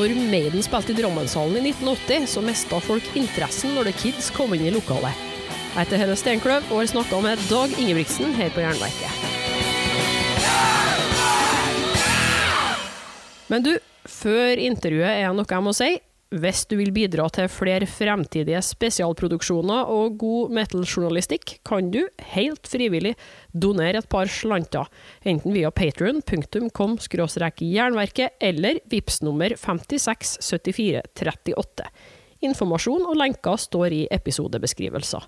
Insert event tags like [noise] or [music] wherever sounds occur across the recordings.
når Maiden spilte i Drammenshallen i 1980, så mista folk interessen når The Kids kom inn i lokalet. Jeg heter Helle Steinkløv og har snakka med Dag Ingebrigtsen her på Jernverket. Men du, før intervjuet er noe jeg må si. Hvis du vil bidra til flere fremtidige spesialproduksjoner og god metal-journalistikk, kan du, helt frivillig, donere et par slanter, enten via patrion.com jernverket eller VIPS nummer 567438. Informasjon og lenker står i episodebeskrivelser.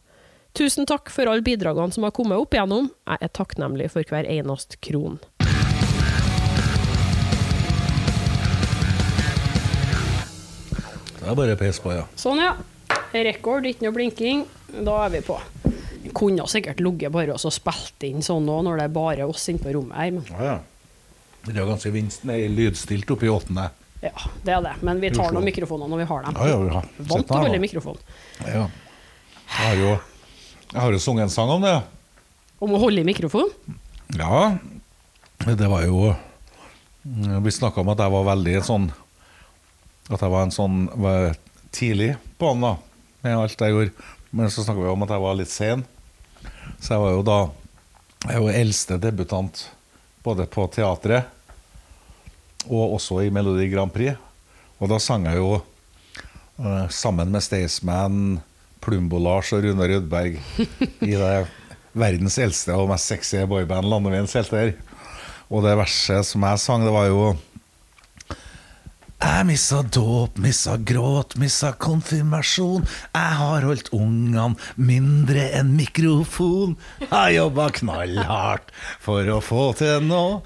Tusen takk for alle bidragene som har kommet opp igjennom. Jeg er takknemlig for hver eneste kron. Det er bare peis på, ja. Sånn, ja. Rekord, ikke noe blinking. Da er vi på. Vi kunne sikkert ligget bare og spilt inn sånn nå, når det er bare oss inne på rommet her, men Ja, ja. Det er jo ganske vinst, nei, lydstilt oppe i åttende. ja, det er det. Men vi tar nå noen mikrofoner når vi har dem. Ja, ja, vi har Vant til å holde mikrofon. Ja. Jeg har jo, jeg har jo sunget en sang om det. Om å holde i mikrofon? Ja, det var jo Vi snakka om at jeg var veldig sånn At jeg var en sånn var tidlig på han da, med alt jeg gjorde. Men så snakker vi om at jeg var litt sen. Så jeg var jo da Jeg jo eldste debutant både på teatret og også i Melodi Grand Prix. Og da sang jeg jo uh, sammen med Staysman, Plumbo-Lars og Rune Rødberg i det [laughs] verdens eldste og mest sexy boyband, Landeveien Selter. Og det verset som jeg sang, det var jo jeg missa dåp, missa gråt, missa konfirmasjon. Jeg har holdt ungene mindre enn mikrofon. Jeg jobba knallhardt for å få til noe,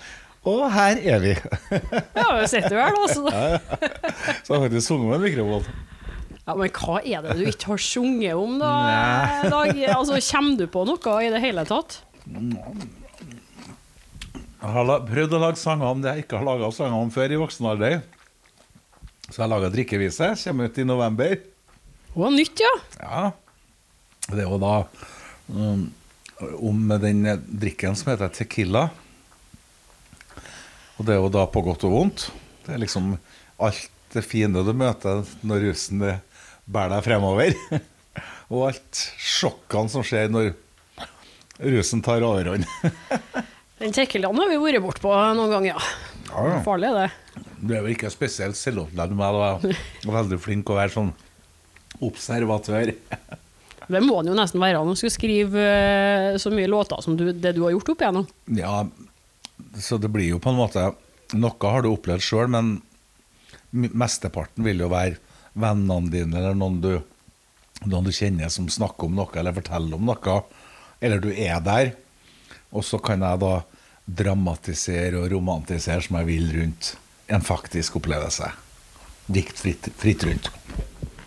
og her er vi. Ja, vi sitter vel, altså. Så jeg har faktisk sunget med mikrofon. Ja, men hva er det du ikke har sunget om, da, Dag? Altså, kommer du på noe i det hele tatt? Jeg har prøvd å lage sanger om det jeg ikke har laga sanger om før i voksen alder. Så jeg laga drikkevise. Kommer ut i november. Å, nytt, ja. Ja. Det er jo da um, om den drikken som heter Tequila. Og det er jo da på godt og vondt. Det er liksom alt det fine du møter når rusen bærer deg fremover. [laughs] og alt sjokkene som skjer når rusen tar overhånd. [laughs] Den tequilaen har vi vært bortpå noen ganger, ja. Ja, ja. Farlig, det. Du er jo ikke spesielt selvopptatt men. Jeg er veldig flink å være sånn observatør. [laughs] Det må han jo nesten være når han skal skrive eh, så mye låter som du, det du har gjort opp igjennom. Ja, så det blir jo på en måte Noe har du opplevd sjøl, men mesteparten vil jo være vennene dine eller noen du, noen du kjenner som snakker om noe eller forteller om noe. Eller du er der. Og så kan jeg da dramatisere og romantisere som jeg vil rundt en faktisk opplevelse. Dikt fritt, fritt rundt.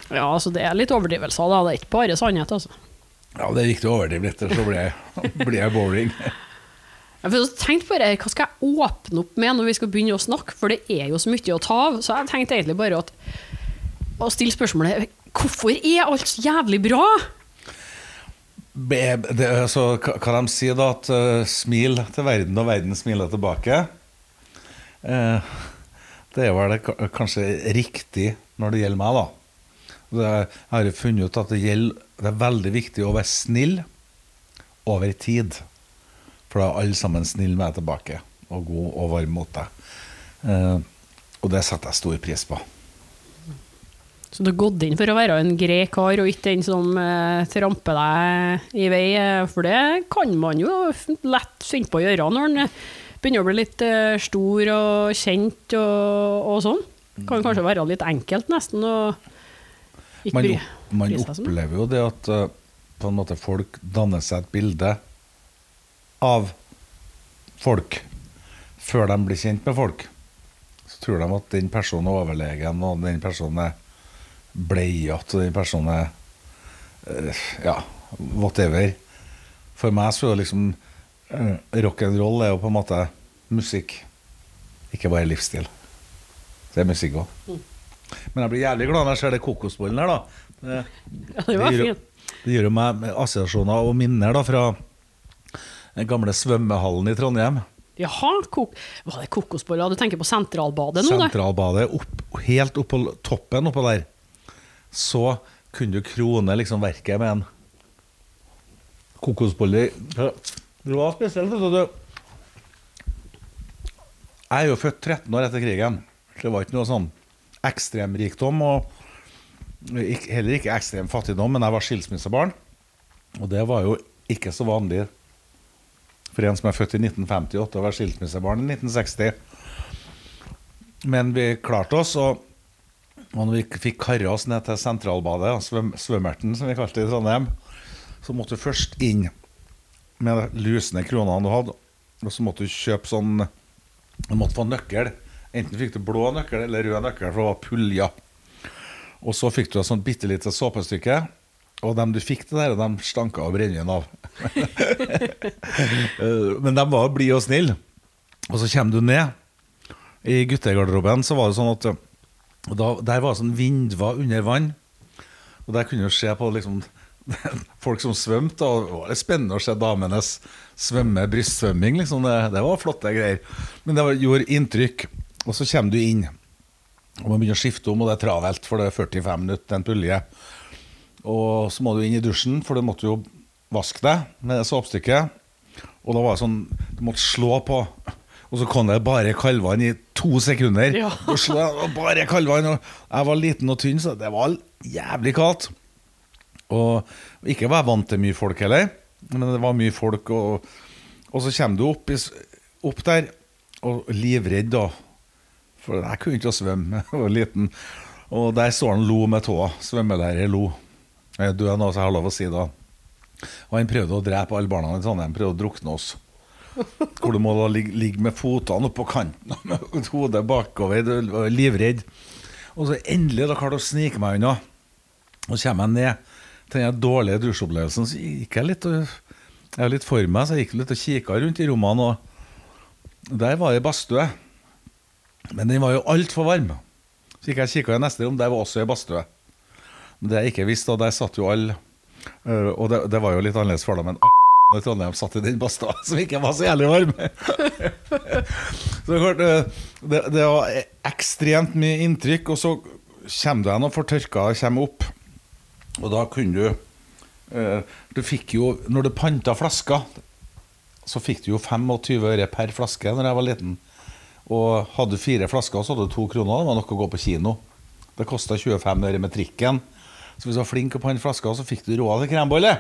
Ja, altså det er litt overdrivelser, da. Det er ikke bare sannhet, altså. Ja, det er viktig å overdrive litt, så blir jeg, [laughs] blir jeg boring. Jeg har tenkt bare, Hva skal jeg åpne opp med når vi skal begynne å snakke? For det er jo så mye å ta av. Så jeg tenkte egentlig bare at, å stille spørsmålet Hvorfor er alt så jævlig bra? Det, så hva hva de sier da, at uh, smil til verden, og verden smiler tilbake. Eh, det er vel ka- kanskje riktig når det gjelder meg, da. Jeg har funnet ut at det, gjelder, det er veldig viktig å være snill over tid. For da er alle sammen snille med deg tilbake, og god og varm mot deg. Eh, og det setter jeg stor pris på. Så du har gått inn for å være en grei kar, og ikke den som eh, tramper deg i vei? eh, For det kan man jo lett finne på å gjøre når eh, begynner å bli litt uh, stor og kjent og, og sånn. Kan kanskje være litt enkelt, nesten, Og ikke man, man opplever jo det at uh, på en måte folk danner seg et bilde av folk før de blir kjent med folk. Så tror de at den personen er overlegen, og den personen er bleiete, og den personen er uh, ja, whatever. For meg så er det liksom rock'n'roll er jo på en måte musikk, ikke bare livsstil. Det er musikk òg. Mm. Men jeg blir jævlig glad når jeg ser det kokosbollen her, da. Det, Ja, det var fint. det gir jo meg assosiasjoner og minner da fra den gamle svømmehallen i Trondheim. Jaha, kok var det kokosboller? Du tenker på Sentralbadet nå? Sentralbadet, opp, helt oppå toppen oppå der. Så kunne du krone liksom verket med en kokosbolle. Det var spesielt. Jeg er jo født 13 år etter krigen. Det var ikke noe sånn ekstremrikdom. Og heller ikke ekstrem fattigdom, men jeg var skilsmissebarn. Og det var jo ikke så vanlig for en som er født i 1958 å være skilsmissebarn i 1960. Men vi klarte oss, og, og når vi fikk karra oss ned til Sentralbadet, svøm, Svømmerten som vi kalte det i Trondheim, så måtte vi først inn med de lusne kronene du hadde, og så måtte du kjøpe sånn Du måtte få nøkkel. Enten fikk du blå nøkkel eller rød nøkkel, for det var pulja. Og så fikk du et sånt bitte lite såpestykke. Og dem du fikk det der, de stanka av brennevin av. [laughs] Eh, Men de var blide og snille. Og så kommer du ned. I guttegarderoben så var det sånn at og da, Der var sånn vinduer under vann. Og der kunne du se på liksom [laughs] folk som svømte. Og det var litt spennende å se damenes svømme brystsvømming. Liksom. Det, det var flotte greier. Men det var, gjorde inntrykk. Og så kommer du inn. Og man begynner å skifte om, og det er travelt, for det er 45 minutter til en pulje. Og så må du inn i dusjen, for du måtte jo vaske deg med det såpestykket. Og da var det sånn Du måtte slå på, og så kom det bare kaldvann i to sekunder. Ja. Og slå, og bare kaldvann. Og jeg var liten og tynn, så det var jævlig kaldt. Og ikke var jeg vant til mye folk heller, men det var mye folk. Og, og så kommer du opp, opp der, og livredd, da. For jeg kunne ikke svømme, [laughs] jeg var liten. Og der står han Lo med tåa. Svømmelærer Lo. Jeg er død nå, så jeg har lov å si det. Og han prøvde å drepe alle barna i Trondheim. Prøvde å drukne oss. [laughs] Hvor du må da ligge, ligge med fotene oppå kanten og [laughs] med hodet bakover. Du livredd. Og så endelig da klarte jeg å snike meg unna. Og så kommer jeg ned til den dårlige dusjopplevelsen. Så gikk jeg litt Jeg litt for meg, så jeg gikk litt og kikka rundt i rommene. Og der var det badstue. Men den var jo altfor varm. Så gikk jeg og kikka i neste rom, der var også ei badstue. Men det jeg ikke visste, og der satt jo alle øh, Og det, det var jo litt annerledes for dem, men i Trondheim satt i den badstua [laughs] som ikke var så jævlig varm. [laughs] så øh, det, det var ekstremt mye inntrykk, og så kommer du igjen og får tørka og kommer opp. Og da kunne du eh, Du fikk jo Når du panta flasker, så fikk du jo 25 øre per flaske når jeg var liten. Og hadde du fire flasker, så hadde du to kroner. Det var nok å gå på kino. Det kosta 25 øre med trikken. Så hvis du var flink til å panne flasker, så fikk du råd til krembolle.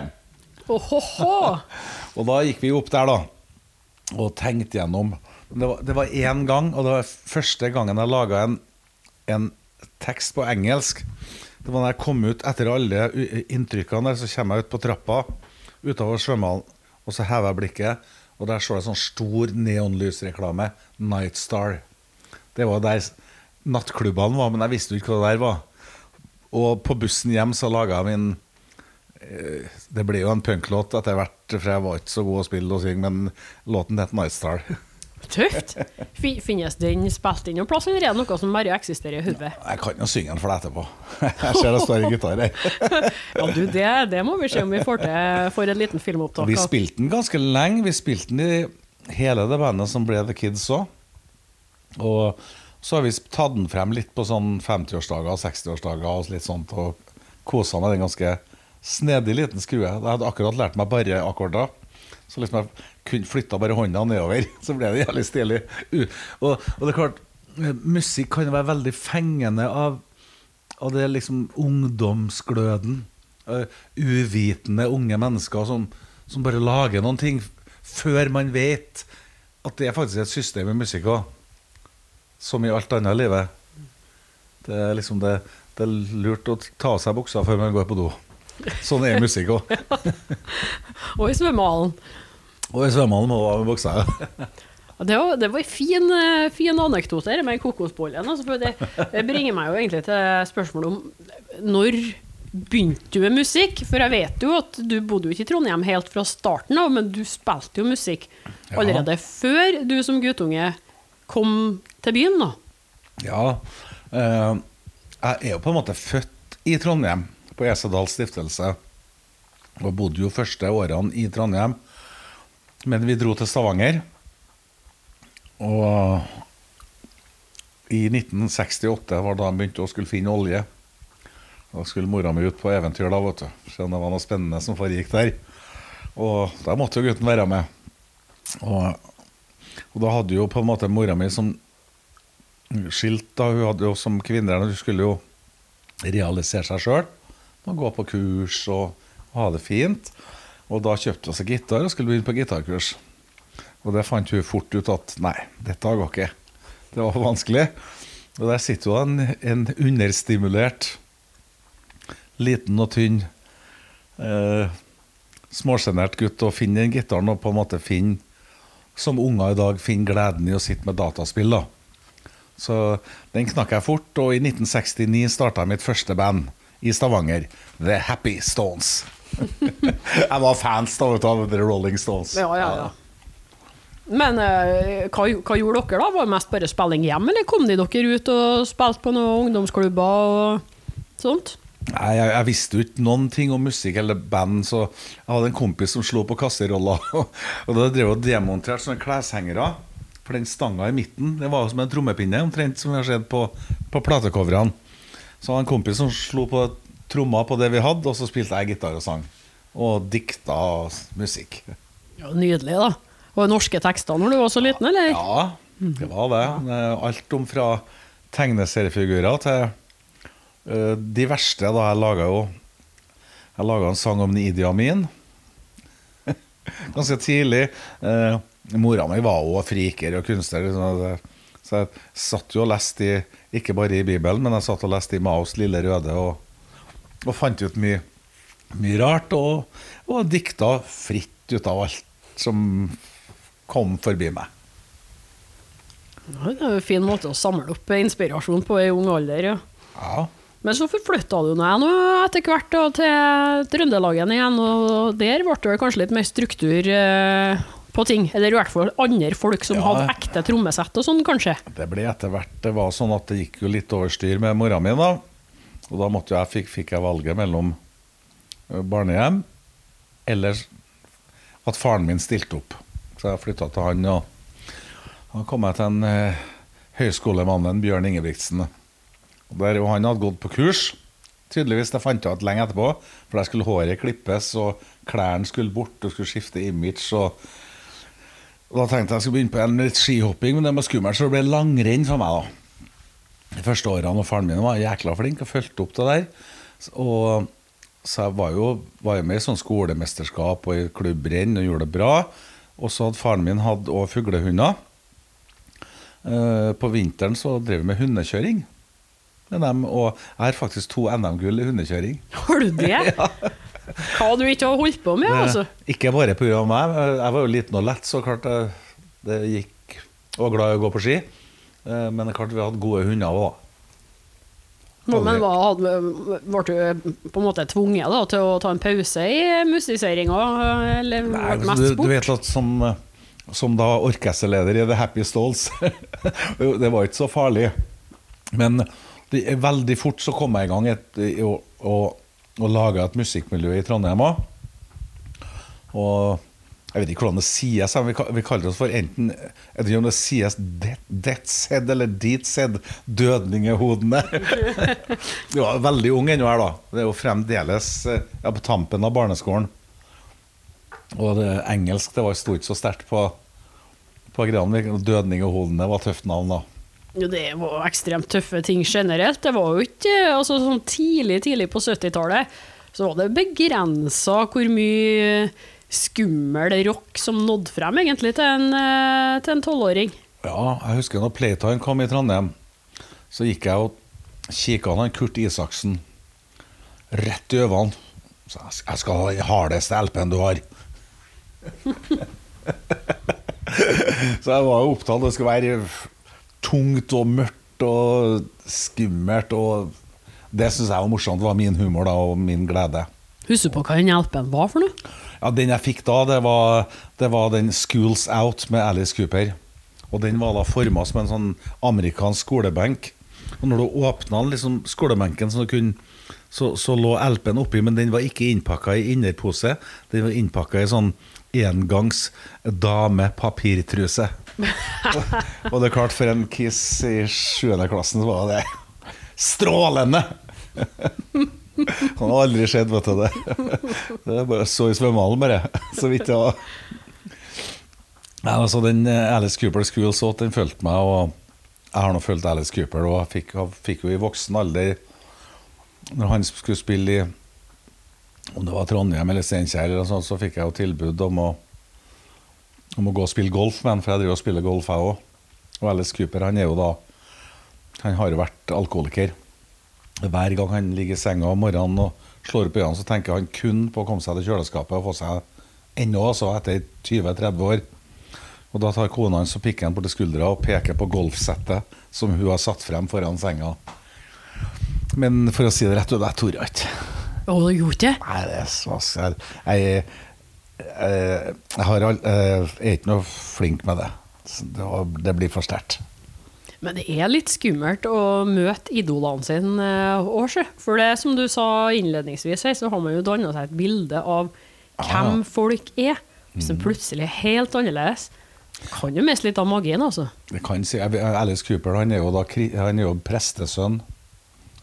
[laughs] Og da gikk vi opp der, da. Og tenkte gjennom. Det var, det var én gang, og det var første gangen jeg laga en, en tekst på engelsk. Det var da jeg kom ut etter alle inntrykkene der, så kommer jeg ut på trappa utover svømmehallen, og så hever jeg blikket, og der står det sånn stor neonlysreklame. Nightstar. Det var der nattklubbene var, men jeg visste jo ikke hva det der var. Og på bussen hjem så laga jeg min eh, Det ble jo en punklåt etter hvert, for jeg var ikke så god å spille og synge, men låten het Night Star. [laughs] Tøft. Fin- Finnes den spilt inn noen plass, eller er det noe som bare eksisterer i hodet? Jeg kan jo synge den for deg etterpå. [laughs] Jeg ser det står en gitar her. [laughs] Ja, du, det, det må vi se om vi får til for en liten filmopptak. Vi spilte den ganske lenge. Vi spilte den i hele det bandet som ble The Kids òg. Og så har vi tatt den frem litt på sånn 50-årsdager og 60-årsdager og litt sånt, og kosa med den ganske snedig liten skrue. Jeg hadde akkurat lært meg bare akkorder. Så liksom jeg kunne flytta bare hånda nedover, [laughs] så ble det jævlig stilig. Og, og det er klart, musikk kan være veldig fengende av, av det liksom ungdomsgløden. eh, uvitende unge mennesker som, som bare lager noen ting før man vet at det er faktisk et system i musikk òg. Som i alt annet i livet. Det er liksom det, det er lurt å ta av seg buksa før man går på do. Sånn er musikk òg. [laughs] Og i svømmehallen. Og i svømmehallen må du ha med buksa. Det var, det var en fin, eh, fin anekdote her med kokosbollen. Altså, det, det bringer meg jo egentlig til spørsmålet om når begynte du med musikk? For jeg vet jo at du bodde jo ikke i Trondheim helt fra starten av, men du spilte jo musikk Ja. allerede før du som guttunge kom til byen, da. Ja. eh, jeg er jo på en måte født i Trondheim, på Esedal stiftelse. Og bodde jo første årene i Trondheim. Men vi dro til Stavanger. Og i 1968 var da han begynte å skulle finne olje. Da skulle mora mi ut på eventyr, da, vet du. Siden det var noe spennende som foregikk der. Og da måtte jo gutten være med. Og, og da hadde jo på en måte mora mi som skilt, da. Hun hadde jo som kvinne Hun skulle jo realisere seg sjøl. Gå på kurs og ha det fint. Og da kjøpte hun seg gitar og skulle begynne på gitarkurs. Og det fant hun fort ut at nei, dette går ikke. Det var vanskelig. Og der sitter hun en, en understimulert, liten og tynn, eh, småsjenert gutt og finner den gitaren og på en måte finner, som unger i dag, finner gleden i å sitte med dataspill. da. Så den knakk jeg fort, og i 1969 starta jeg mitt første band i Stavanger, The Happy Stones. Jeg var fans da, av The Rolling Stones. Ja, ja, ja. Men eh, hva, hva gjorde dere, da? Var det mest bare spilling hjem, eller kom de dere ut og spilte på noen ungdomsklubber og sånt? Nei, jeg, jeg visste jo ikke noen ting om musikk eller band, så jeg hadde en kompis som slo på kasseroller. [laughs] og da drev og demonterte sånne kleshengere. For den stanga i midten det var jo som en trommepinne, omtrent som vi har sett på, på platecoverne. Så hadde en kompis som slo på tromma på det vi hadde, og så spilte jeg gitar og sang. Og dikta musikk. Ja, Nydelig, da. Var det norske tekster når du var så liten, eller? Ja, det var det. Alt om fra tegneseriefigurer til uh, de verste. da Jeg laga jo Jeg laga en sang om Idi Amin [laughs] ganske tidlig. Uh, Mora mi var jo friker og kunstner. Liksom. Så jeg satt jo og leste i, ikke bare i Bibelen, men jeg satt og leste i Maos Lille Røde og, og fant ut mye, mye rart. Og, og dikta fritt ut av alt som kom forbi meg. Ja, det er jo en fin måte å samle opp inspirasjon på i ung alder. Ja. Ja. Men så forflytta du deg etter hvert da, til Trøndelagen igjen, og der ble det kanskje litt mer struktur eh, på ting? Eller i hvert fall andre folk som Ja. hadde ekte trommesett og sånn, kanskje? Det ble etter hvert Det var sånn at det gikk jo litt over styr med mora mi, da. Og da måtte jeg, fikk, fikk jeg valget mellom barnehjem eller at faren min stilte opp. Så jeg flytta til han, og da kom jeg til en eh, høyskolemannen Bjørn Ingebrigtsen. Og der, og han hadde gått på kurs. Tydeligvis, det fant jeg ut lenge etterpå. For der skulle håret klippes, og klærne skulle bort, og skulle skifte image. og Da tenkte jeg skulle begynne på en litt skihopping, men det var skummelt, så det ble langrenn for meg. da. De første årene, og faren min var jækla flink og fulgte opp det der. Og, så jeg var jo, var jo med i sånn skolemesterskap og i klubbrenn og gjorde det bra. Og så hadde faren min hatt òg fuglehunder. Eh, på vinteren så drev vi med hundekjøring. Med dem, og jeg har faktisk to NM-gull i hundekjøring. Har du det? [laughs] Hva du ikke har holdt på med, altså? Eh, Ikke bare pga. meg. Jeg var jo liten og lett, så klart det, det gikk Og glad i å gå på ski. Eh, Men det er klart vi har hatt gode hunder òg. Men hva, ble du på en måte tvunget da, til å ta en pause i musiseringa, eller ble det Du, du vet at som, som da orkesterleder i The Happy Stalls [laughs] Det var ikke så farlig. Men det, veldig fort så kom jeg i gang et, å, å, å lage et musikkmiljø i Trondheim òg. Og jeg vet ikke hvordan det sies, vi, vi kaller oss for enten Jeg vet ikke om det sies Detzed eller Deeds-head, dødningehodene. [laughs] Du var veldig ung ennå her, da. Det er jo fremdeles eh, ja, på tampen av barneskolen. Og det engelsk det var sto ikke så sterkt på, på greiene. Dødningehodene var tøft navn, da. Jo, det var ekstremt tøffe ting generelt. Det var jo ikke altså, sånn tidlig, tidlig på 70-tallet så var det begrensa hvor mye skummel rock som nådde frem egentlig til en eh, til en tolvåring. Ja, jeg husker når Playtime kom i Trondheim, så gikk jeg og kikka på Kurt Isaksen rett i øynene. Så jeg skal ha den hardeste LP-en du har. [laughs] så jeg var jo opptatt det skulle være tungt og mørkt og skummelt. Og det syns jeg var morsomt. Det var min humor da, og min glede. Husker du på hva den hjelpen var for noe? Ja, Den jeg fikk da, det var, det var den 'Schools Out' med Alice Cooper. Og den var da forma som en sånn amerikansk skolebenk. Og når du åpna liksom skolebenken, så, kunne, så, så lå LP-en oppi, men den var ikke innpakka i innerpose. Den var innpakka i sånn engangs damepapirtruse. og, og det er klart, for en Kiss i 7. klassen så var det strålende! [laughs] Han har aldri skjedd, vet du det. [laughs] Det er bare så i svømmehallen, bare. Så vidt jeg var altså Den eh, Alice Cooper School så den fulgte meg, og jeg har nå fulgt Alice Cooper. Og jeg fikk, jeg fikk jo i voksen alder, når han skulle spille i om det var Trondheim eller Steinkjer, så, så fikk jeg jo tilbud om å, om å gå og spille golf med han, for jeg driver og spiller golf, jeg òg. Og Alice Cooper han er jo da Han har jo vært alkoholiker. Hver gang han ligger i senga om morgenen og slår opp øynene, så tenker han kun på å komme seg til kjøleskapet og få seg ennå, altså etter 20-30 år. Og Da tar kona hans og pikken borti skuldra og peker på golfsettet som hun har satt frem foran senga. Men for å si det rett ut, jeg torde ikke. Og du gjorde det? Nei, det er så jeg, jeg, jeg, jeg har jeg er ikke noe flink med det. Det, det blir for sterkt. Men det er litt skummelt å møte idolene sine òg, For det som du sa innledningsvis, så har man jo danna seg et bilde av hvem Ah. folk er. Hvis de plutselig er helt annerledes, kan jo miste litt av magien, altså. Det kan si, Alice Cooper han er jo, da, han er jo prestesønn.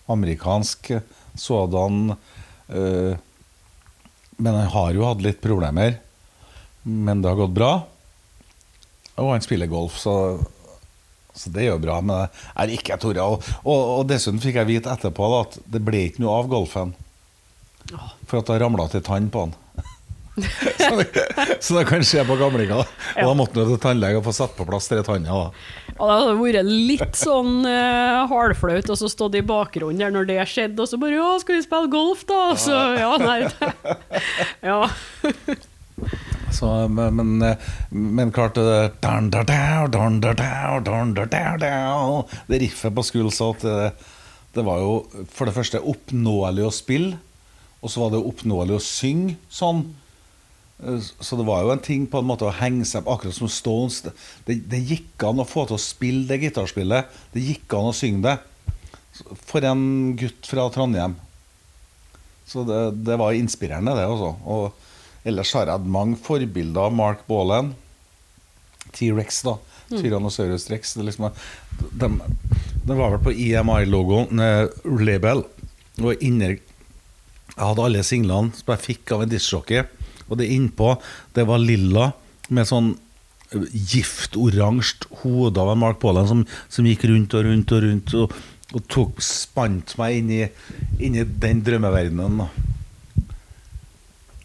Amerikansk sådan. Øh, men han har jo hatt litt problemer. Men det har gått bra. Og han spiller golf, så, så det er jo bra. Men jeg er ikke Tore. Og, og, og dessuten fikk jeg vite etterpå da, at det ble ikke noe av golfen. For at det ramla til tann på han. [laughs] så, det, så det kan skje på gamlinga. Og da måtte han til tannlege og få satt på plass tre tanner. Ja, det hadde vært litt sånn uh, halvflaut og så stått i bakgrunnen der når det skjedde, og så bare 'Ja, skal vi spille golf, da?' Så ja, nei [laughs] Ja. Så, men, men, men, klart det, riffet på Schoolsalt det, det var jo for det første oppnåelig å spille, og så var det oppnåelig å synge sånn. Så det var jo en ting på en måte å henge seg opp akkurat som Stones. Det, det gikk an å få til å spille det gitarspillet. Det gikk an å synge det. For en gutt fra Trondheim. Så det, det var inspirerende, det, altså. Og ellers har jeg hatt mange forbilder. Mark Bolan, T-rex, da. Tyrannosaurus rex. Det liksom, de, de var vel på EMI-logoen, eh, label. Og inni Jeg hadde alle singlene som jeg fikk av en diskjockey. Og det innpå, det var lilla med sånn giftoransje hode av Mark Bolan som, som gikk rundt og rundt og rundt og, og tok, spant meg inn i, inn i den drømmeverdenen. da.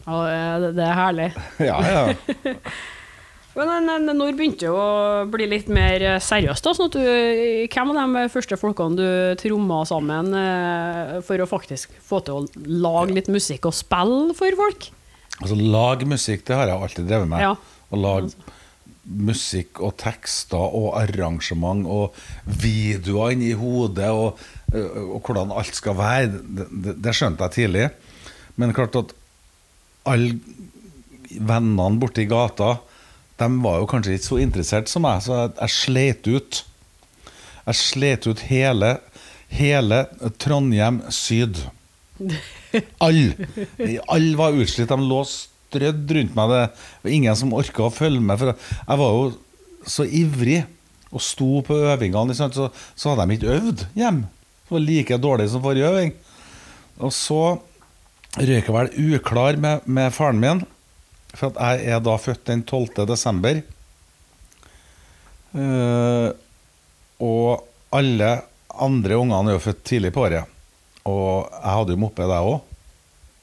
Ja det, er herlig. [laughs] Ja, ja. [laughs] Men eh, når begynte det å bli litt mer eh, seriøst? da? Sånn at du, hvem av de første folkene du tromma sammen eh, for å faktisk få til å lage litt musikk og spille for folk? Altså, lag musikk, det har jeg alltid drevet med. Ja. Å lage musikk og tekster og arrangement og videoer inni hodet og, og hvordan alt skal være. Det, det skjønte jeg tidlig. Men klart at alle vennene borti gata De var jo kanskje ikke så interessert som meg, så jeg, jeg slet ut. Jeg slet ut hele, hele Trondheim syd. [laughs] Alle. Alle var utslitt. De lå strødd rundt meg. Det var ingen som orka å følge med. For jeg var jo så ivrig og sto på øvingene, så, så hadde de ikke øvd hjem. Det var like dårlig som forrige øving. Og så røyk jeg vel uklar med, med faren min. For jeg er da født den 12. desember. Uh, og alle andre ungene er jo født tidlig på året. Og jeg hadde jo moped, jeg òg.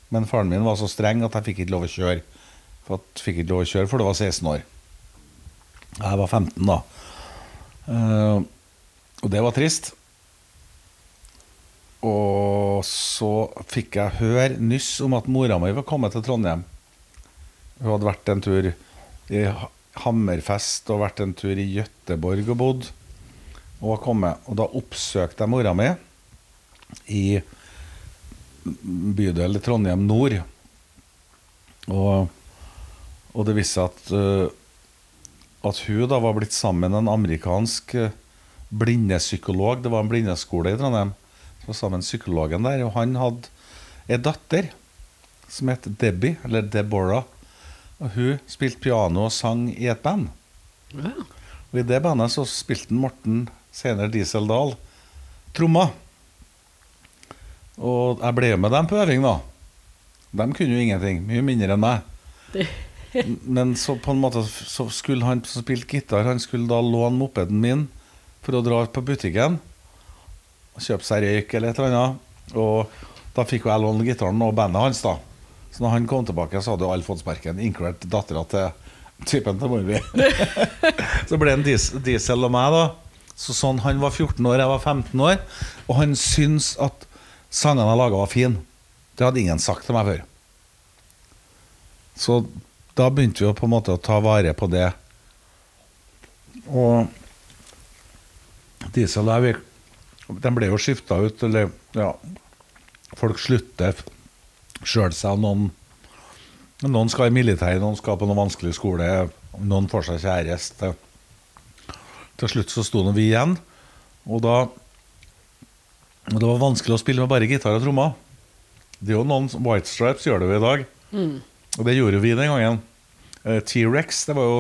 Men faren min var så streng at jeg fikk ikke lov å kjøre. For at fikk ikke lov å kjøre, for det var 16 år. Jeg var 15 da. Uh, og det var trist. Og så fikk jeg høre nyss om at mora mi var kommet til Trondheim. Hun hadde vært en tur i Hammerfest og vært en tur i Gøteborg og bodd. Og var kommet. Og da oppsøkte jeg mora mi i bydel Trondheim nord. Og, og det viste seg at, eh, at hun da var blitt sammen med en amerikansk eh, blindepsykolog. Det var en blindeskole i Trondheim. Var sammen psykologen der, og han hadde ei datter som het Debbie, eller Deborah. Og hun spilte piano og sang i et band. Og I det bandet så spilte Morten, senere Diesel Dahl, tromma. Og jeg ble med dem på øving, da. De kunne jo ingenting. Mye mindre enn meg. Men så på en måte så skulle han som spilte gitar, han skulle da låne mopeden min for å dra på butikken. Kjøpe seg røyk eller et eller annet. Og da fikk jo jeg låne gitaren og bandet hans, da. Så når han kom tilbake, så hadde jo alle fått sparken, inkludert dattera til typen til mor mi. [laughs] så ble det en Diesel og meg, da. Så sånn, Han var 14 år, jeg var 15 år. Og han syntes at sangene jeg laga, var fine. Det hadde ingen sagt til meg før. Så da begynte vi å på en måte å ta vare på det. Og Diesel og vi, de ble jo skifta ut, eller ja Folk slutter sjøl seg. Noen, noen skal i militæret, noen skal på noen vanskelig skole, noen får seg kjæreste. Til slutt så sto nå vi igjen, og da og Det var vanskelig å spille med bare gitar og trommer. Det er jo noen White Stripes gjør det jo i dag. Og det gjorde vi den gangen. Eh, T-rex det var jo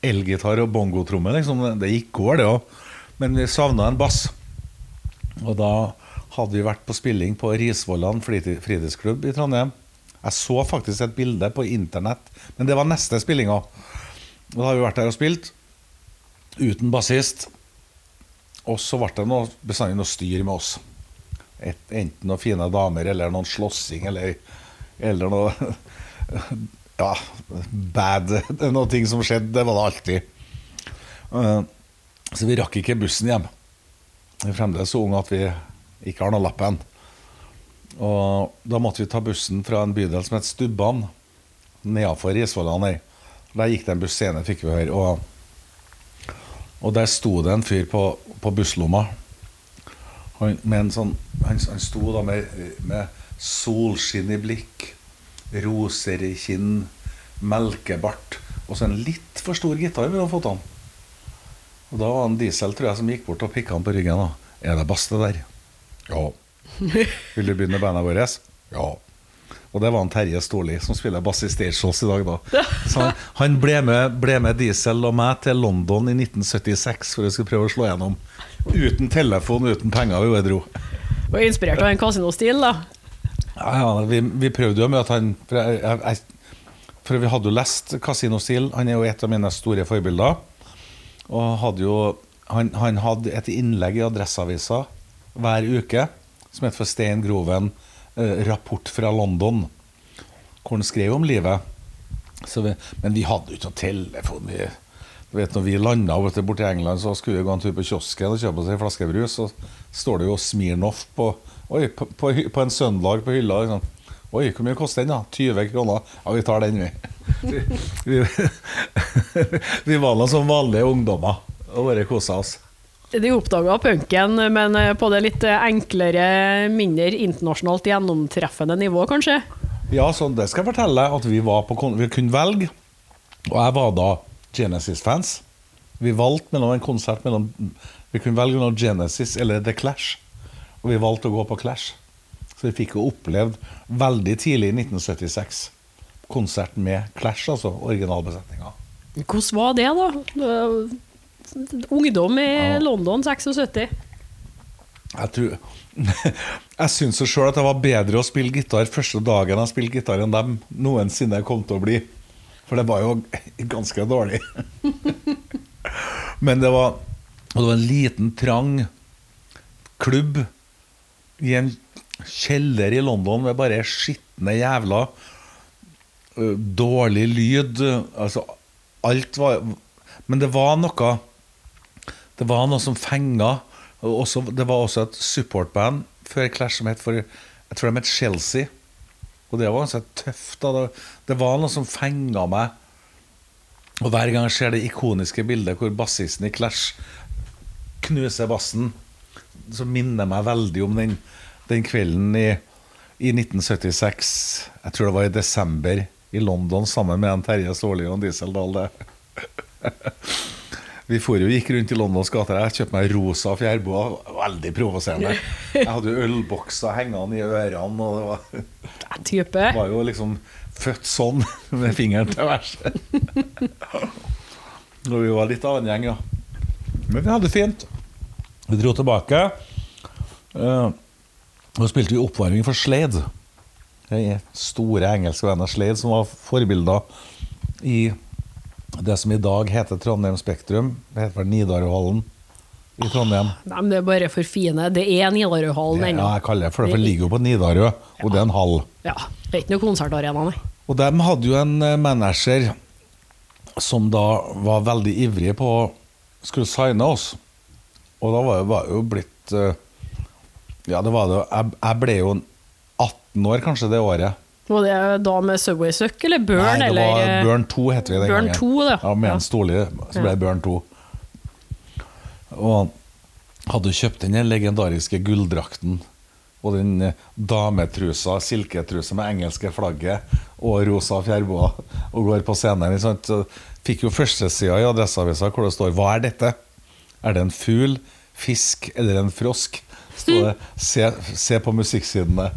elgitar og bongotromme. Liksom. Det gikk går, det òg. Men vi savna en bass. Og da hadde vi vært på spilling på Risvollan fritidsklubb i Trondheim. Jeg så faktisk et bilde på internett, men det var neste spillinga. Og Da har vi vært der og spilt uten bassist. Og så ble det noe, bestandig noe styr med oss. Et, enten noen fine damer eller noen slåssing eller, eller noe [laughs] Ja, bad noe ting som skjedde. Det var det alltid. Eh, Så vi rakk ikke bussen hjem. Vi er fremdeles så unge at vi ikke har noe lappen. Og da måtte vi ta bussen fra en bydel som het Stubban, nedafor Risvollan her. Der gikk det en buss senere, fikk vi høre. Og, og der sto det en fyr på, på busslomma. Han, sånn, han, han sto da med, med solskinn i blikk, roser i kinn, melkebart og så en litt for stor gitar mellom føttene. Og da var det en diesel tror jeg, som gikk bort og pikka han på ryggen. da. Er det bass, det der? Ja. [laughs] Vil du begynne i bandet vårt? Ja. Og det var han Terje Storli, som spiller bass i Stage Shows i dag. da [laughs] Så han, han ble, med, ble med Diesel og meg til London i 1976 for å skulle prøve å slå gjennom. Uten telefon, uten penger. Vi bare dro. Og inspirert av en kasinostil, da. Ja, ja, vi, vi prøvde jo å møte han For, jeg, jeg, for vi hadde jo lest Casino Steel. Han er jo et av mine store forbilder. Og hadde jo, han, han hadde et innlegg i Adresseavisa hver uke som het for Stein Groven eh, 'Rapport fra London', hvor han skrev om livet. Vi, men vi hadde jo ikke noen telefon. Vi, vet, når vi landa borte i England, så skulle vi gå en tur på kiosken og kjøpe oss en flaske brus. Så står det jo Smirnoff på, oi, på, på, på en søndag på hylla. Liksom. Oi, hvor mye koster den? da? 20 kroner? Ja, vi tar den, vi. Vi, vi, [laughs] vi var nå som vanlige ungdommer og bare kosa oss. De oppdaga punken, men eh, på det litt enklere, mindre internasjonalt gjennomtreffende nivå, kanskje. Ja, så det skal jeg fortelle at vi var på Vi kunne velge. Og jeg var da Genesis-fans. Vi valgte mellom en konsert mellom Vi kunne velge mellom Genesis eller The Clash. Og vi valgte å gå på Clash. Så vi fikk jo opplevd veldig tidlig i 1976 konsert med Clash, altså originalbesetninga. Hvordan var det, da? Ungdom i Ja. London 76. Jeg tror [laughs] Jeg syns jo sjøl at det var bedre å spille gitar første dagen jeg spilte gitar, enn dem noensinne kom til å bli. For det var jo [laughs] ganske dårlig. [laughs] Men det var, det var en liten, trang klubb i en kjeller i London med bare skitne jævla Dårlig lyd. Altså, alt var Men det var noe Det var noe som fenga. Også, det var også et supportband før Clash som het for Jeg tror de het Chelsea. Og det var ganske tøft. da Det, var noe som fenga meg. Og hver gang jeg ser det ikoniske bildet hvor bassisten i Clash knuser bassen, så minner meg veldig om den, den kvelden i, i 1976. Jeg tror det var i desember i London sammen med en Terje Ståle og en Diesel Dahl. [laughs] Vi for jo gikk rundt i Londons gater. Jeg kjøpte meg rosa fjærboa. Veldig provoserende. Jeg hadde ølbokser hengende i ørene. Og det var, Type. var jo liksom født sånn, [laughs] med fingeren til værs. Og [laughs] vi var litt av en gjeng, ja. Men vi hadde det fint. Vi dro tilbake. Uh, og spilte vi oppvarming for Slade. Den store engelske vennen Slade, som var forbilder i det som i dag heter Trondheim Spektrum. Det heter vel Nidarøhallen i Trondheim. Nei, men det er bare for fine. Det er Nidarøhallen ennå. Ja, jeg kaller det for det, for det ligger jo på Nidarø, og det er en hall. Ja, det er ikke noe konsertarena, nei. Og de hadde jo en eh, manager som da var veldig ivrig på å skulle signe oss. Og da var det jo blitt eh, Ja, det var det Jeg, jeg ble jo 18 år kanskje det året. Var det da med Subway Suck eller Burn? Nei, det eller? var Burn 2 heter vi den Burn gangen. 2, det. Ja, med Ja. en Storli, så ble det Burn 2. Og hadde kjøpt den legendariske gulldrakten og den eh, dametrusa, silketrusa med engelske flagget og rosa fjærboa og går på scenen. sant? Så Fikk jo førstesida i Adresseavisa hvor det står 'Hva er dette?' Er det en fugl, fisk eller en frosk? Det, se, se på musikksidene.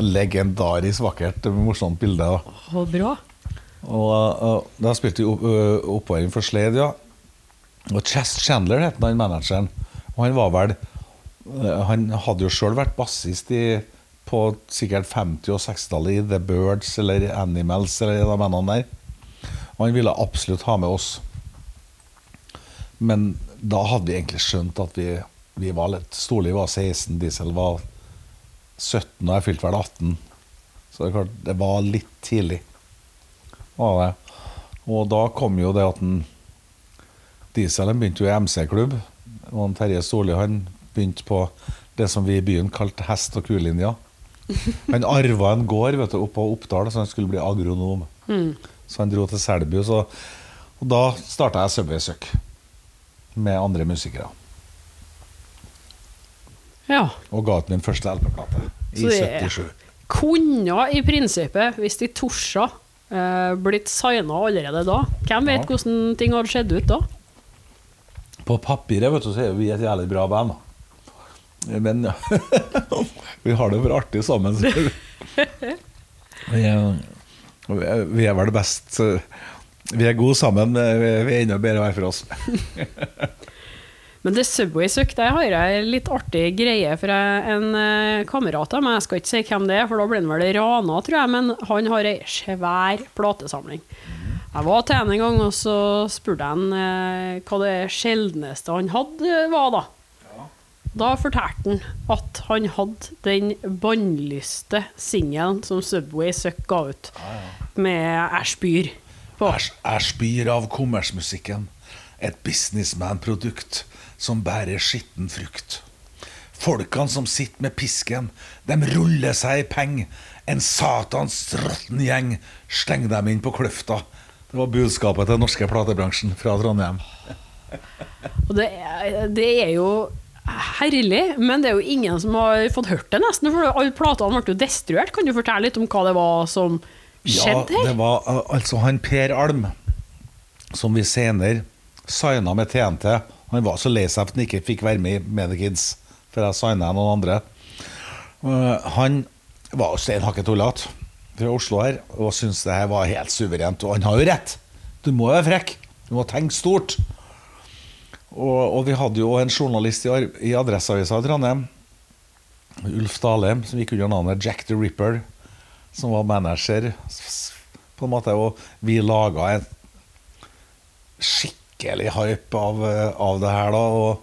Legendarisk vakkert, morsomt bilde. Og bra. og, og da spilte vi opp, oppvarming for Slade, ja. Og Chess Chandler het den manageren. Og han var vel Han hadde jo sjøl vært bassist i, på sikkert 50- og 60-tallet i The Birds eller Animals eller de bandene der. Og han ville absolutt ha med oss. Men da hadde vi egentlig skjønt at vi, vi var litt Storli var 16, Diesel var 17, og jeg fylte vel 18. Så det er klart, det var litt tidlig var det. Og da kom jo det at den Dieselen begynte jo i MC-klubb. Og Terje Storli han begynte på det som vi i byen kalte hest- og kulinja. Han arva en gård vet du, oppe på Oppdal, så han skulle bli agronom. Så han dro til Selbu. Så, og da starta jeg Subway Suck med andre musikere. Ja. Og ga ut min første LP-plate i Så det- 77. Kunne i prinsippet, hvis de torsa, eh, blitt signa allerede da. Hvem vet Ja. hvordan ting hadde skjedd ut da? På papiret vet du, så er vi et jævlig bra band. da. Men ja. [laughs] vi har det for artig sammen. Vi, er, [laughs] vi er vel best eh, Vi er gode sammen, vi vi er enda bedre hver for oss. [laughs] Men det Subway-sukk, der har jeg litt artig greie fra en eh, kamerat av meg. Jeg skal ikke si hvem det er, for da blir han vel rana, tror jeg. Men han har ei svær platesamling. Jeg var til ham en gang, og så spurte jeg han eh, hva det sjeldneste han hadde, var, da. Da fortalte han at han hadde den bannlyste singelen som Subway Suck ga ut, med Æsj byr på. Jeg av kommersmusikken. Et businessman-produkt som bærer skitten frukt. Folkene som sitter med pisken, dem ruller seg i peng. En satans råtten gjeng, steng dem inn på kløfta. Det var budskapet til den norske platebransjen fra Trondheim. [laughs] Og det det er jo herlig, men det er jo ingen som har fått hørt det, nesten. For alle platene ble jo destruert. Kan du fortelle litt om hva det var som skjedde Ja, her? det var altså han Per Alm, som vi senere signa med TNT. Han var så lei seg for at han ikke fikk være med i Medikids, for jeg signa noen andre. Uh, han var stein hakket tullete fra Oslo her og syntes det her var helt suverent. Og han har jo rett! Du må være frekk. Du må tenke stort. Og, og vi hadde jo en journalist i, i Adresseavisa i Trondheim, Ulf Dalheim, som gikk under navnet Jack the Ripper, som var manager, på en måte. Og vi laga en skikkelig hype av, eh, av det her, da. Og,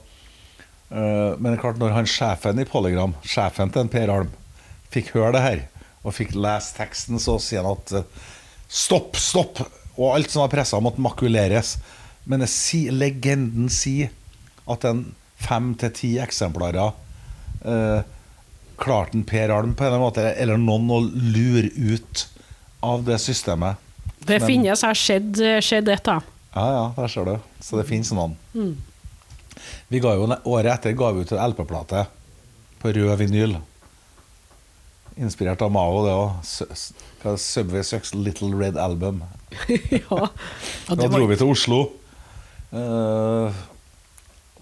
uh, men klart, når han sjefen i Polygram, sjefen til en Per Alm, fikk høre det her, og fikk lese teksten, så sier han at uh, stopp, stopp! Og alt som var pressa, måtte makuleres. Men si, legenden sier at en fem til ti eksemplarer uh, klarte en Per Alm på en måte, eller noen å lure ut av det systemet. Det Men- finnes her skjedd, skjedd dette. Ja, ja, der ser du. Så det finnes noen. Vi ga jo, året etter ga vi ut en LP-plate på rød vinyl. Inspirert av Mao, det òg. Subway Sucks Little Red Album. [laughs] ja. ja Da dro vi til Oslo uh,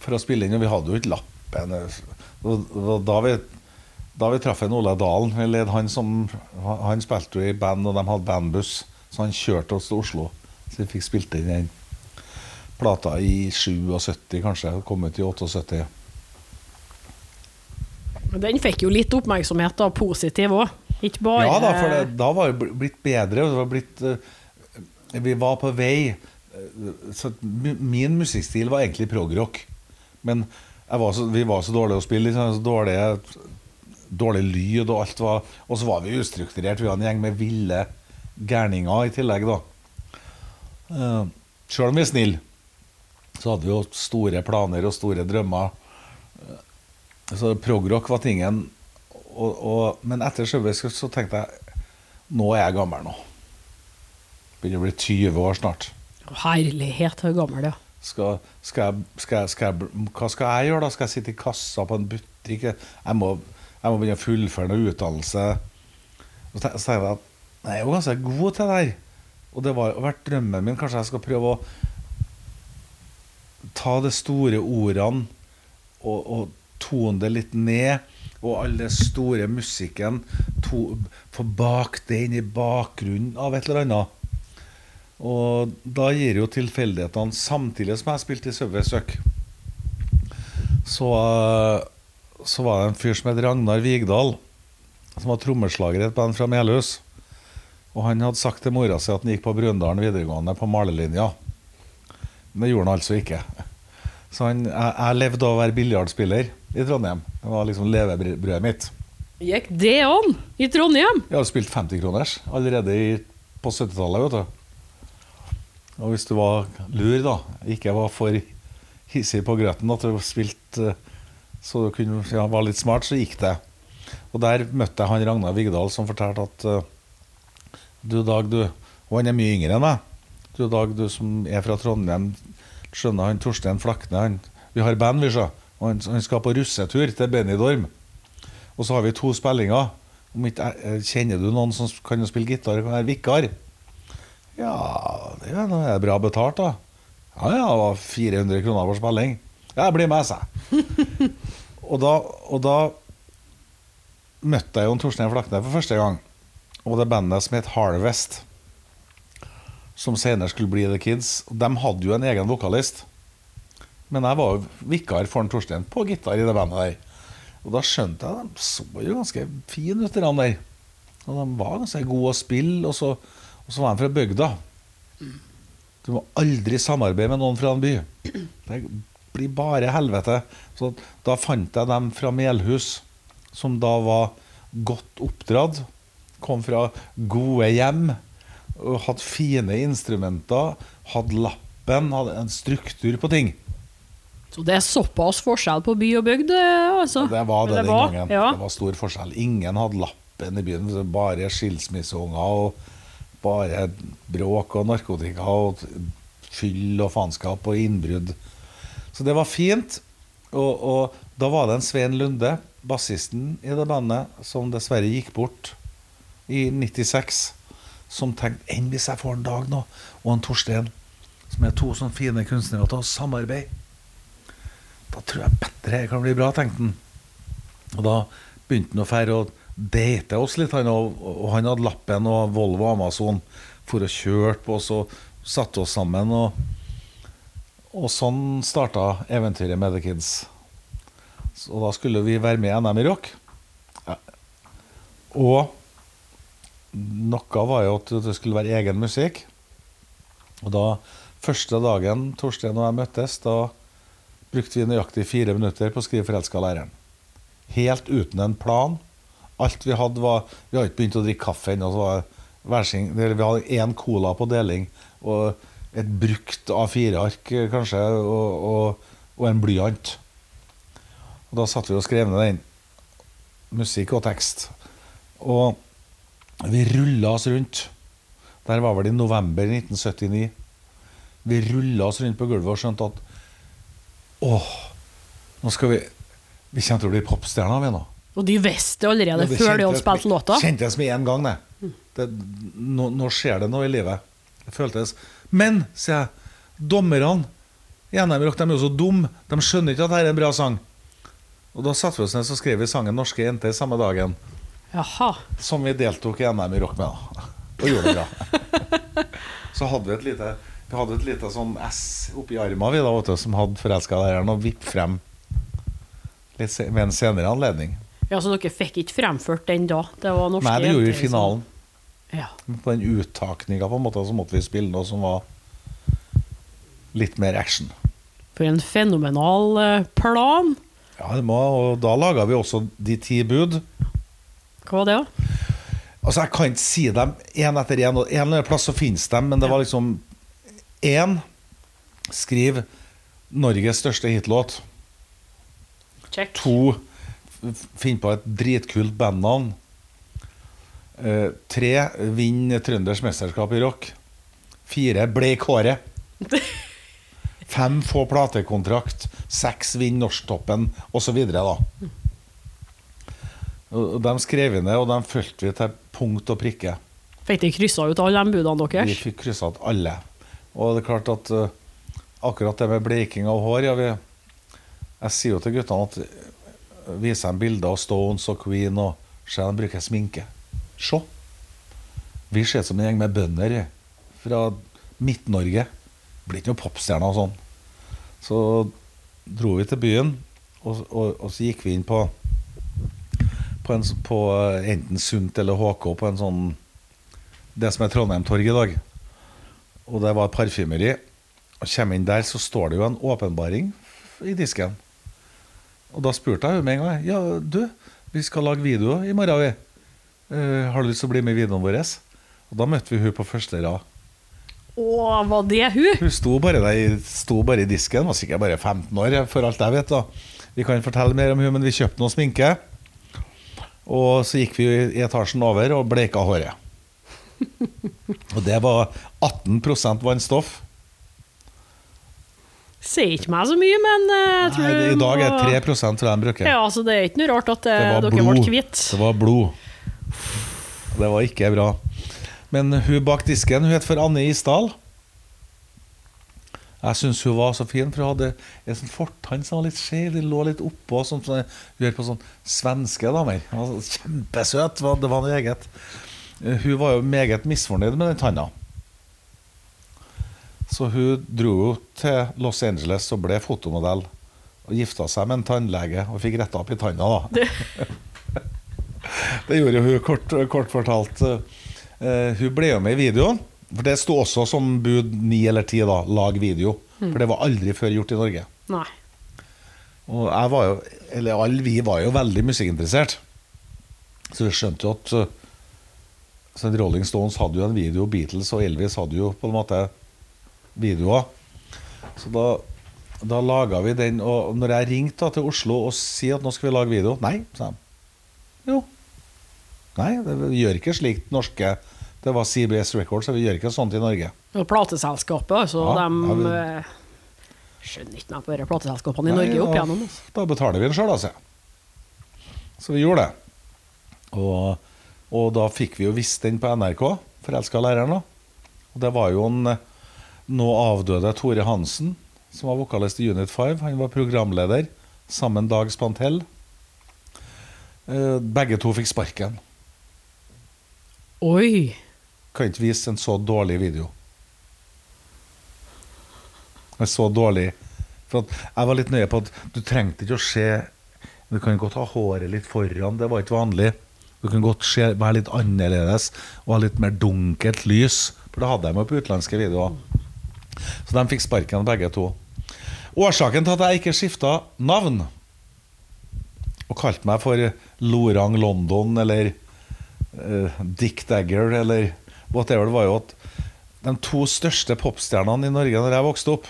for å spille inn, og vi hadde jo ikke lappen. Da vi, da vi traff en Ole Dalen, han som Han han spilte jo i band, og de hadde bandbuss, så han kjørte oss til Oslo. Så vi fikk spilt inn den plata i 77, kanskje. Kommet i 78. Den fikk jo litt oppmerksomhet, da, positiv òg. Ikke bare Ja da, for det, da var det blitt bedre. Det var blitt, eh, vi var på vei. eh, Så min musikkstil var egentlig progrock. Men var så, vi var så dårlige å spille. Liksom, så dårlige, dårlig lyd og alt var Og så var vi ustrukturert. Vi var en gjeng med ville gærninger i tillegg, da. Uh, Sjøl om vi er snille, så hadde vi jo store planer og store drømmer. Så progrock var tingen. Og, og, men etter showet så tenkte jeg Nå er jeg gammel nå. Begynner å bli 20 år snart. Herlighet, så gammel er. Skal, skal jeg, skal jeg, skal jeg, hva skal jeg gjøre da? Skal jeg sitte i kassa på en butikk? Jeg må, jeg må begynne å fullføre noe utdannelse. Så tenkte jeg at jeg er jo ganske god til det her. Og det har vært drømmen min. Kanskje jeg skal prøve å ta de store ordene og, og tone det litt ned. Og all den store musikken to, få bak det inn i bakgrunnen av et eller annet. Og da gir jo tilfeldighetene Samtidig som jeg spilte i Subway så, så var det en fyr som het Ragnar Vigdal, som var trommeslager i et band fra Melhus. Og han hadde sagt til mora si at han gikk på Brundalen videregående på malelinja. Det gjorde han altså ikke. Så han, jeg, jeg levde av å være biljardspiller i Trondheim. Det var liksom levebrødet mitt. Gikk det an i Trondheim? Jeg hadde spilt 50-kroners allerede i, på 70-tallet, vet du. Og hvis du var lur, da, ikke var for hissig på grøten, at du spilte eh, så du kunne ja, var litt smart, så gikk det. Og der møtte jeg han Ragnar Vigdal som fortalte at eh, du Dag, du Og han er mye yngre enn meg. Du Dag, du som er fra Trondheim, skjønner han Torstein Flakne han, Vi har band, vi, sa. Og han, han skal på russetur til Benidorm. Og så har vi to spillinger. Ikke, eh, kjenner du noen som kan spille gitar og kan være vikar? Ja, det er er bra betalt, da. Ja, ja, det var 400 kroner for spilling. Ja, jeg blir med, sa jeg. [laughs] og, da, og da møtte jeg jo Torstein Flakne for første gang. Og det bandet som het Harvest, som senere skulle bli The Kids, de hadde jo en egen vokalist. Men jeg var jo vikar for Torstein på gitar i det bandet der. Og da skjønte jeg at de så jo ganske fine ut, de der. Og de var ganske gode å spille, og så, og så var de fra bygda. Du må aldri samarbeide med noen fra en by. Det blir bare helvete. Så da fant jeg dem fra Melhus, som da var godt oppdratt. Kom fra gode hjem. Hadde fine instrumenter. Hadde lappen, hadde en struktur på ting. Så det er såpass forskjell på by og bygd, eh, altså? Det var det, den var, gangen. Ja. Det var stor forskjell. Ingen hadde lappen i byen. Bare skilsmisseunger og bare bråk og narkotika og fyll og faenskap og innbrudd. Så det var fint. Og, og da var det en Svein Lunde, bassisten i det bandet, som dessverre gikk bort i 96, som tenkte enn hvis jeg får en dag nå, og en Torstein, som er to sånne fine kunstnere, til å samarbeide. Da tror jeg bedre det kan bli bra, tenkte han. Og da begynte han å fære og date oss litt, han, og, og han hadde lappen og Volvo Amazon for å kjøre på oss og satte oss sammen. Og, og sånn starta eventyret med The Kids. Så da skulle vi være med i NM i rock. Ja. Og noe var jo at det skulle være egen musikk. Og da første dagen Torstein og jeg møttes, da brukte vi nøyaktig fire minutter på å skrive 'Forelska læreren'. Helt uten en plan. Alt vi hadde, var Vi hadde ikke begynt å drikke kaffe ennå. Vi hadde én cola på deling og et brukt A4-ark kanskje, og, og, og en blyant. Og Da satt vi og skrev ned den. Musikk og tekst. Og vi rulla oss rundt. Der var vel i november 1979. Vi rulla oss rundt på gulvet og skjønte at Åh, nå skal vi Vi kommer til å bli popstjerner, vi nå. Og de visste allerede Ja, det før de hadde spilt låta? Kjentes med én gang, det. det nå, nå skjer det noe i livet. Det føltes Men, sier jeg, dommerne i NM Rock de er jo så dumme. De skjønner ikke at dette er en bra sang. Og da satte vi oss ned og skrev vi sangen 'Norske jenter' samme dagen. Jaha. Som vi deltok i NM i rock med. da Og gjorde det bra. [laughs] Så hadde vi et lite Vi hadde et lite sånn S oppi armen vi da, du, som hadde forelska læreren, og vipp frem litt ved en senere anledning. Ja, Så dere fikk ikke fremført den da? Det var norske Nei, det gjorde vi i finalen. liksom. finalen. Ja. På den uttakninga på en måte, så måtte vi spille noe som var litt mer action. For en fenomenal eh, plan. Ja, det må, og da laga vi også De ti bud. Hva var det, da? Altså, Jeg kan ikke si dem én etter én. En eller annen plass så finnes de, men det var liksom Én skriv Norges største hitlåt. Check. To finn på et dritkult bandnavn. Uh, tre vinn Trønders mesterskap i rock. Fire bleik håret. [laughs] Fem få platekontrakt. Seks vinn Norsktoppen, osv. da. Og De skrev ned, og de fulgte vi til punkt og prikke. Fikk de kryssa ut alle de budene Vi deres? fikk kryssa ut alle. Og det er klart at uh, akkurat det med bleiking av hår ja, vi, Jeg sier jo til guttene at eh, Viser dem bilder av Stones og Queen og se de bruker sminke. Se! Vi ser ut som en gjeng med bønder fra Midt-Norge. Blir ikke noen popstjerner og sånn. Så dro vi til byen, og, og, og så gikk vi inn på på, en, på eh, enten Sunt eller HK på en sånn det som er Trondheim Torg i dag. Og det var et parfymeri. Og kommer inn der, så står det jo en åpenbaring i disken. Og da spurte jeg med en gang Ja, du, vi skal lage video i morgen, vi. Uh, har du lyst til å bli med i videoen vår? Og da møtte vi hun på første rad. Å, var det hun? Hun sto bare der, sto bare i disken, var sikkert bare 15 år, for alt jeg vet. da Vi kan fortelle mer om hun, men vi kjøpte noe sminke. Og så gikk vi i etasjen over og bleika håret. [laughs] Og det var 18% vannstoff. Sier ikke meg så mye, men eh, jeg tror Nei, I dag er det 3 tror jeg de bruker. Ja, så det er ikke noe rart at eh, Det dere blod. ble kvitt. Det var blod. Det var ikke bra. Men hun bak disken hun het for Anne Isdal. Jeg syns hun var så fin, for hun hadde en sånn fortann som var litt skjev. Den lå litt oppå, sånn som hun gjør på sånn svenske damer. Altså, Kjempesøt. Det var- noe eget. Eh, Hun var jo meget misfornøyd med den tanna. Så hun dro jo til Los Angeles og ble fotomodell. Og gifta seg med en tannlege og fikk retta opp i tanna, da. [laughs] Det gjorde hun kort, kort fortalt. Eh, hun ble jo med i videoen. For det sto også som bud ni eller ti, da. Lag video. For det var aldri før gjort i Norge. Nei. Og jeg var jo, eller alle vi var jo veldig musikkinteressert. Så vi skjønte jo at eh, så Rolling Stones hadde jo en video, Beatles og Elvis hadde jo på en måte videoer. Så da, da laga vi den. Og når jeg ringte da til Oslo og sier at nå skal vi lage video Nei, sa de. Jo. Nei, det, gjør ikke slikt norske Det var CBS Records, så vi gjør ikke sånt i Norge. Og plateselskapet, altså, Ja, de ja, vi- eh, Skjønner ikke meg på disse plateselskapene i Nei, Norge opp igjennom. Altså. Da betaler vi den sjøl, altså. Så vi gjorde det. Og, og da fikk vi jo vist den på NRK, 'Forelska læreren'. da. Og det var jo en nå avdøde Tore Hansen, som var vokalist i Unit 5. Han var programleder sammen med Dag Spantell. Eh, Begge to fikk sparken. Oi! Kan ikke vise en så dårlig video. En så dårlig For jeg var litt nøye på at du trengte ikke å se Du kan godt ha håret litt foran, det var ikke vanlig. Du kan godt se, være litt annerledes og ha litt mer dunkelt lys. For det hadde jeg med på utenlandske videoer. Så de fikk sparken, begge to. Årsaken til at jeg ikke skifta navn og kalte meg for Lorang London eller uh, Dick Dagger eller whatever, det var jo at de to største popstjernene i Norge når jeg vokste opp,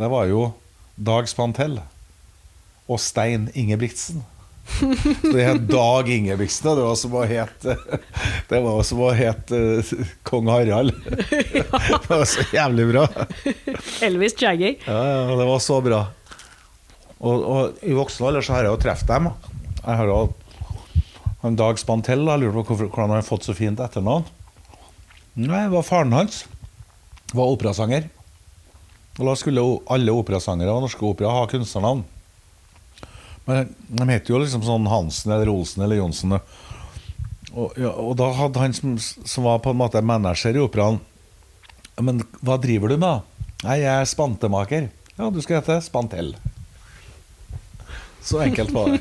det var jo Dag Spantell og Stein Ingebrigtsen. Så det het Dag Ingebrigtsen, og det var som å hete [laughs] Det var som å hete eh, kong Harald. [laughs] Det var så jævlig bra. Elvis Jaggy. Ja, ja, det var så bra. Og, og i voksen alder så har jeg jo truffet dem. Jeg har jo Dag Spantell. Jeg lurer på hvordan han har fått så fint etternavn. Nei, det var faren hans. Var operasanger. Og da skulle alle operasangere av norske opera ha kunstnernavn. Men de het jo liksom sånn Hansen eller Olsen eller Johnsen. Og, ja, og da hadde han som, som var på en måte manager i operaen, Men hva driver du med, da? Nei, jeg er spantemaker. Ja, du skal hete Spantell. Så enkelt var det.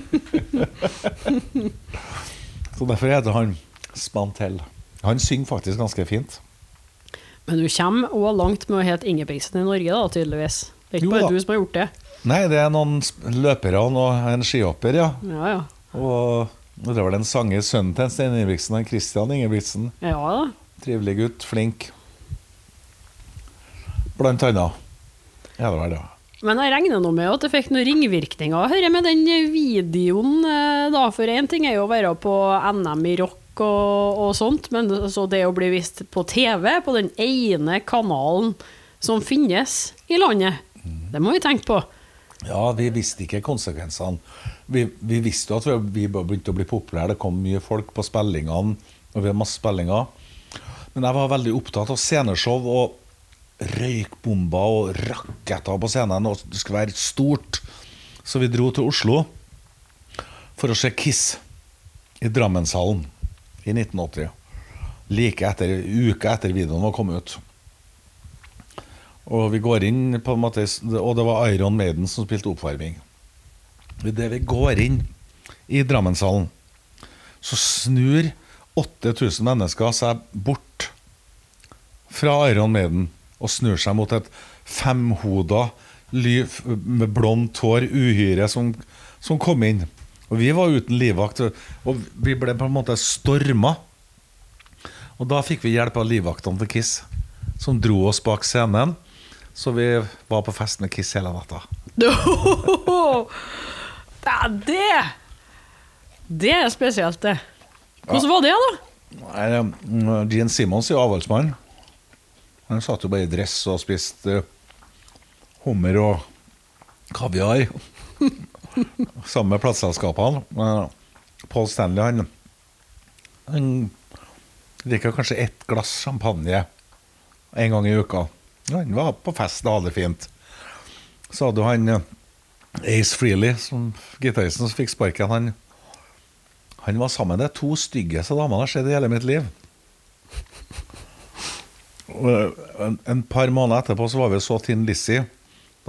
[laughs] Så derfor heter han Spantell. Han synger faktisk ganske fint. Men du kommer òg langt med å hete Ingebrigtsen i Norge, da, tydeligvis. Det er ikke bare du som har gjort det. Nei, det er noen løpere og en skihopper, ja. Ja, ja. Og det var den sanger sønnen til Stein Ingebrigtsen, han Christian Ingebrigtsen. Ja da. Trivelig gutt, flink. Blant annet. Ja, det var det. Men jeg regner nå med at det fikk noen ringvirkninger her med den videoen, eh, da. For én ting er jo å være på NM i rock og, og sånt, men så det å bli vist på TV, på den ene kanalen som finnes i landet, det må vi tenke på. Ja, vi visste ikke konsekvensene. Vi, vi visste jo at vi, vi begynte å bli populære. Det kom mye folk på spillingene, og vi har masse spillinger. Men jeg var veldig opptatt av sceneshow og røykbomber og raketter på scenen. Og det skulle være stort. Så vi dro til Oslo for å se Kiss i Drammenshallen i 1980. Like etter, uka etter videoen var kommet ut. Og vi går inn på en måte Og det var Iron Maiden som spilte oppvarming. Idet vi går inn i Drammenshallen, så snur 8000 mennesker seg bort fra Iron Maiden og snur seg mot et femhoda ly med blondt hår uhyre som, som kom inn. Og vi var uten livvakt, og vi ble på en måte storma. Og da fikk vi hjelp av livvaktene til Kiss, som dro oss bak scenen. Så vi var på fest med Kiss hele natta. [laughs] Det er det! Det er spesielt, det. Hvordan var det, da? Nei, mm, Gene Simmons er avholdsmann. Han satt jo bare i dress og spiste hummer og kaviar. [laughs] Sammen med plateselskapene. Paul Stanley han, han drikker kanskje ett glass champagne en gang i uka. Han var på fest og hadde det fint. Så hadde han eh, Ace Freely, som gitaristen som fikk sparken. Han, han var sammen med de to styggeste damene jeg har sett i hele mitt liv. En, en par måneder etterpå så var vi så Tin Lizzie.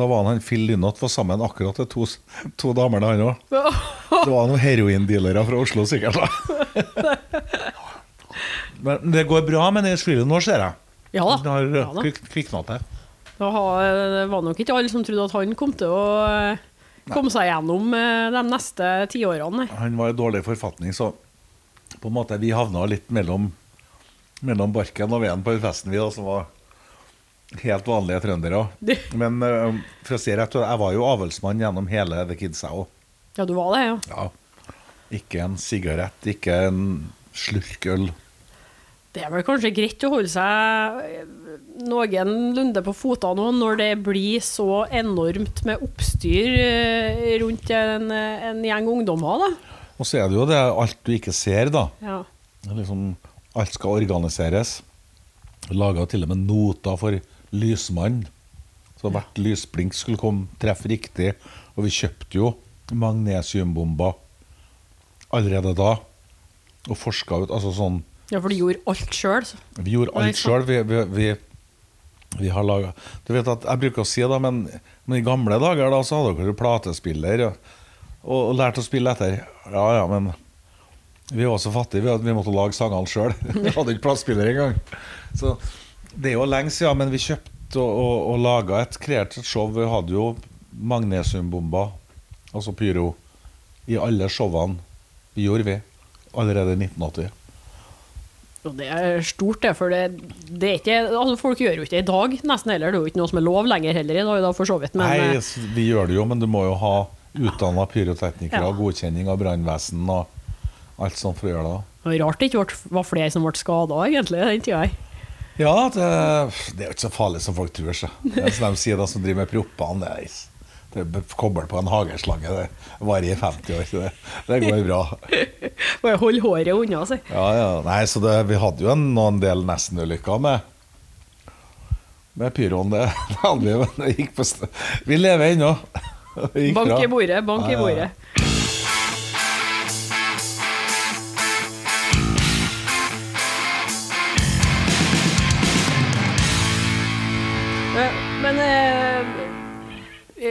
Da var han, han Phil Lynott var sammen med akkurat de to, to damene, han òg. Det var noen heroindealere fra Oslo, sikkert. [laughs] Men det går bra med Ace Frehley nå, ser jeg. Ja da. Det har Ja kvikna til. Det var nok ikke alle som trodde at han kom til å eh, komme seg gjennom eh, de neste tiårene. Han var i dårlig forfatning, så på en måte vi havna litt mellom, mellom barken og veden på den festen, vi da, som var helt vanlige trøndere. Men uh, for å si rett, jeg var jo avholdsmann gjennom hele The Kids, jeg òg. Ja, du var det, ja. Ja. Ikke en sigarett, ikke en slurk øl. Det er vel kanskje greit å holde seg noenlunde på fotene nå, når det blir så enormt med oppstyr eh, rundt en, en gjeng ungdommer, da. Og så er det jo det alt du ikke ser, da. Ja. Liksom, alt skal organiseres. Laga til og med noter for lysmann. Så hvert lysblink skulle komme treffe riktig. Og vi kjøpte jo magnesiumbomber allerede da. Og forska ut altså sånn ja, for du gjorde alt sjøl. Vi gjorde alt sjøl. Vi, vi, vi, vi har laga Du vet at Jeg bruker å si det, men, men i gamle dager da, så hadde dere platespiller og, og, lærte å spille etter. Ja ja, men vi var så fattige vi at vi måtte lage sangene sjøl. [laughs] Vi hadde ikke platespiller engang. Så det er jo lenge siden, men vi kjøpte og, og, og laga et kreert show. Vi hadde jo magnesiumbomber, altså pyro, i alle showene vi gjorde, vi. Allerede i 1980. Og det er stort, det. For det, det er ikke altså Folk gjør jo ikke det i dag, nesten heller. Det er jo ikke noe som er lov lenger heller i dag, da, for så vidt. Men Nei, eh, vi gjør det jo, men du må jo ha utdanna pyroteknikere, Ja. godkjenning av brannvesen og alt sånt for å gjøre det. det var rart det ikke var flere som ble skada, egentlig, den tida her. Ja, det, det er jo ikke så farlig som folk tror. Så. Det er som de sier, da, som driver med proppene. Det er, det kobler på en hageslange. Det varer i 50 år. Det, det går bra. [laughs] Bare hold håret unna seg. Ja, ja. Nei, så det, vi hadde jo en, noen del nestenulykker med med pyroen. Det, det hadde vi, men det gikk på Vi lever ennå. [laughs] Bank i bordet, bank i Ja, ja,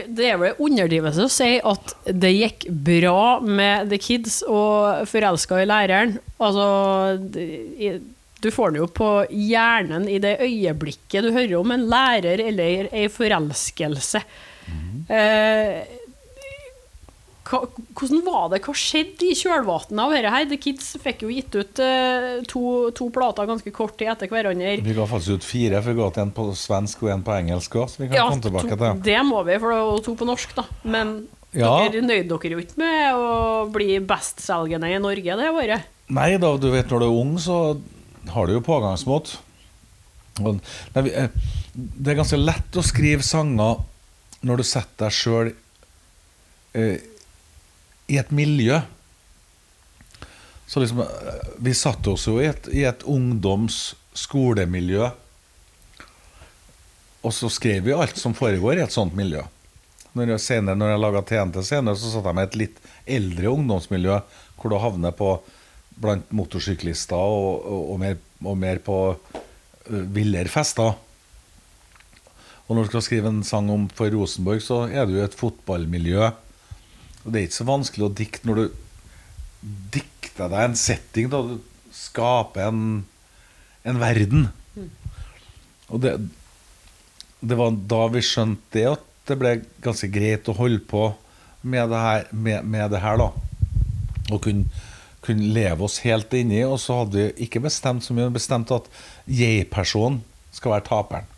det er vel underdrivelse å si at det gikk bra med The Kids og forelska i læreren. Altså Du får den jo på hjernen i det øyeblikket du hører om en lærer eller ei forelskelse. Eh, hva, hvordan var det? Hva skjedde i kjølvannet av dette her? The Kids fikk jo gitt ut eh, to, to plater ganske kort tid etter hverandre. Vi ga faktisk ut fire, for vi ga ut en på svensk og en på engelsk òg, så vi kan Ja, komme tilbake til. det må vi, for det var to på norsk, da. Men Ja. dere nøyde dere jo ikke med å bli bestselgende i Norge det året. Nei da, du vet når du er ung, så har du jo pågangsmot. Eh, det er ganske lett å skrive sanger når du setter deg sjøl eh, i et miljø. Så liksom eh, Vi satte oss jo i et, i et ungdoms-skolemiljø. Og så skrev vi alt som foregår i et sånt miljø. Når jeg, senere, når jeg laga TNT senere, så satt jeg med et litt eldre ungdomsmiljø, hvor du havner på blant motorsyklister og, og, og, mer, og mer på uh, villere fester. Og når du skal skrive en sang om for Rosenborg, så er det jo et fotballmiljø. Og det er ikke så vanskelig å dikte når du dikter deg en setting, da du skaper en, en verden. Og det, det var da vi skjønte det, at det ble ganske greit å holde på med det her, med, med det her da. Og kunne, kunne leve oss helt inni. Og så hadde vi ikke bestemt så mye, men bestemt at jeg-personen skal være taperen.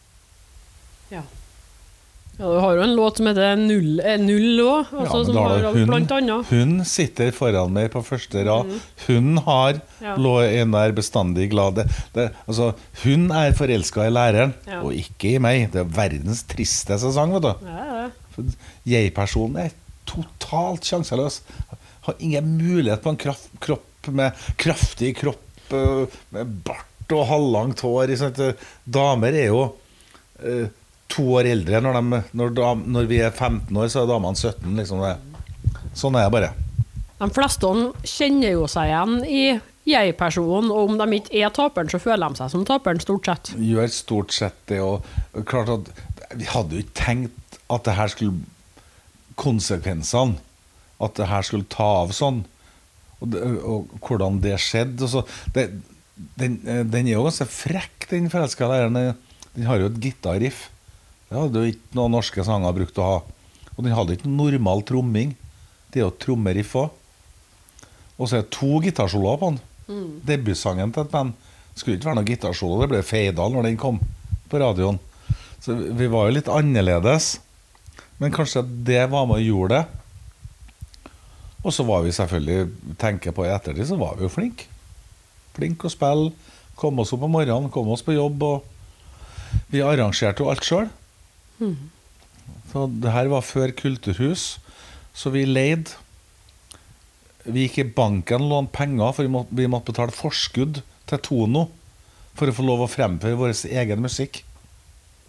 Ja. Du har jo en låt som heter Null eh, òg, altså, ja, som er har det blant annet hun sitter foran meg på første rad. Hun har Ja. lå en der bestandig glad. Det, det, altså, hun er forelska i læreren, Ja. og ikke i meg. Det er verdens tristeste sang. vet du. Ja, Jeg-personen er totalt sjanseløs. Har ingen mulighet på en kraft, kropp med kraftig kropp, øh, med bart og halvlangt hår. Damer er jo øh, to år eldre. Når, de, når, dam, når vi er 15 år, så er damene 17. Liksom det. Sånn er det bare. De fleste kjenner jo seg igjen i jeg-personen, og om de ikke er taperen, så føler de seg som taperen, stort sett. Gjør stort sett det. Og klart at Vi hadde jo ikke tenkt at det her skulle Konsekvensene. At det her skulle ta av sånn. Og, det, og hvordan det skjedde. så- det, den, eh, den er jo ganske frekk, den forelska læreren. Den har jo et gitarriff. Det hadde jo ikke noen norske sanger brukt å ha. Og den hadde ikke noen normal tromming. Det er jo trommeriff òg. Og så er det to gitarsoloer på den. Debutsangen til et band skulle ikke være noen gitarsolo. Det ble Feidal når den kom på radioen. Så vi- vi var jo litt annerledes. Men kanskje det var med og gjorde det. Og så var vi selvfølgelig, tenker på i ettertid, så var vi jo flinke. Flinke å spille. Kom oss opp om morgenen, kom oss på jobb. Og vi arrangerte jo alt sjøl. Så det her var før kulturhus, så vi leide. Vi gikk i banken og lånte penger, for vi måtte, vi måtte betale forskudd til Tono for å få lov å fremføre vår egen musikk.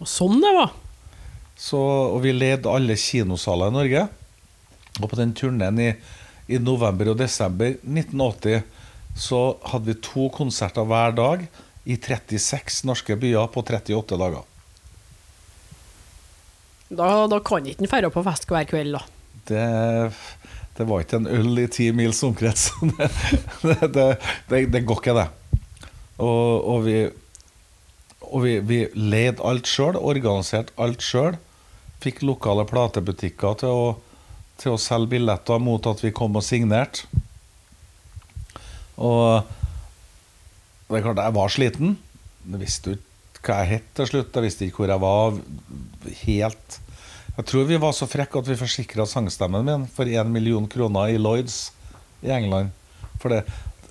Og sånn det var. Så, og vi leide alle kinosaler i Norge. Og på den turneen i, i november og desember 1980 så hadde vi to konserter hver dag i 36 norske byer på 38 dager. Da, da kan ikke en dra på fest hver kveld, da. Det, det var ikke en øl i ti mils omkrets. [laughs] Det, det, det, går ikke, det. Og, og vi, og vi, vi leide alt sjøl, organiserte alt sjøl. Fikk lokale platebutikker til å, til å selge billetter mot at vi kom og signerte. Og det er klart, jeg var sliten. Jeg visste ikke hva jeg het til slutt. Jeg visste ikke hvor jeg var helt Jeg tror vi var så frekke at vi forsikra sangstemmen min for 1 million kroner i Lloyds i England. For det,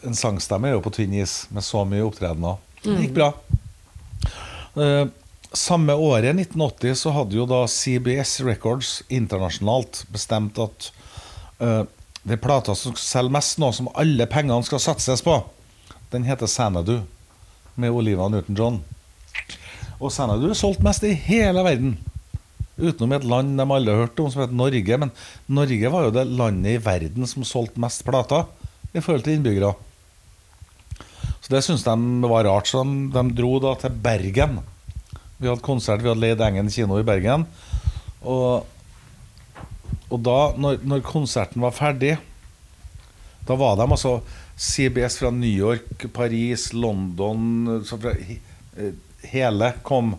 en sangstemme er jo på tynn is med så mye opptredener. Det gikk bra. Eh, samme året, 1980, så hadde jo da CBS Records internasjonalt bestemt at uh, er plata som selger mest nå, som alle pengene skal satses på, den heter Sanadu med Olivia Newton-John. Og Sanadu er solgt mest i hele verden. Utenom et land de alle har hørt om, som heter Norge. Men Norge var jo det landet i verden som solgte mest plater i forhold til innbyggere. Så det syntes de var rart, så de, de dro da til Bergen. Vi hadde konsert, vi hadde leid Engen kino i Bergen. Og Og da, når, når konserten var ferdig, da var de altså CBS fra New York, Paris, London fra, eh, Hele kom.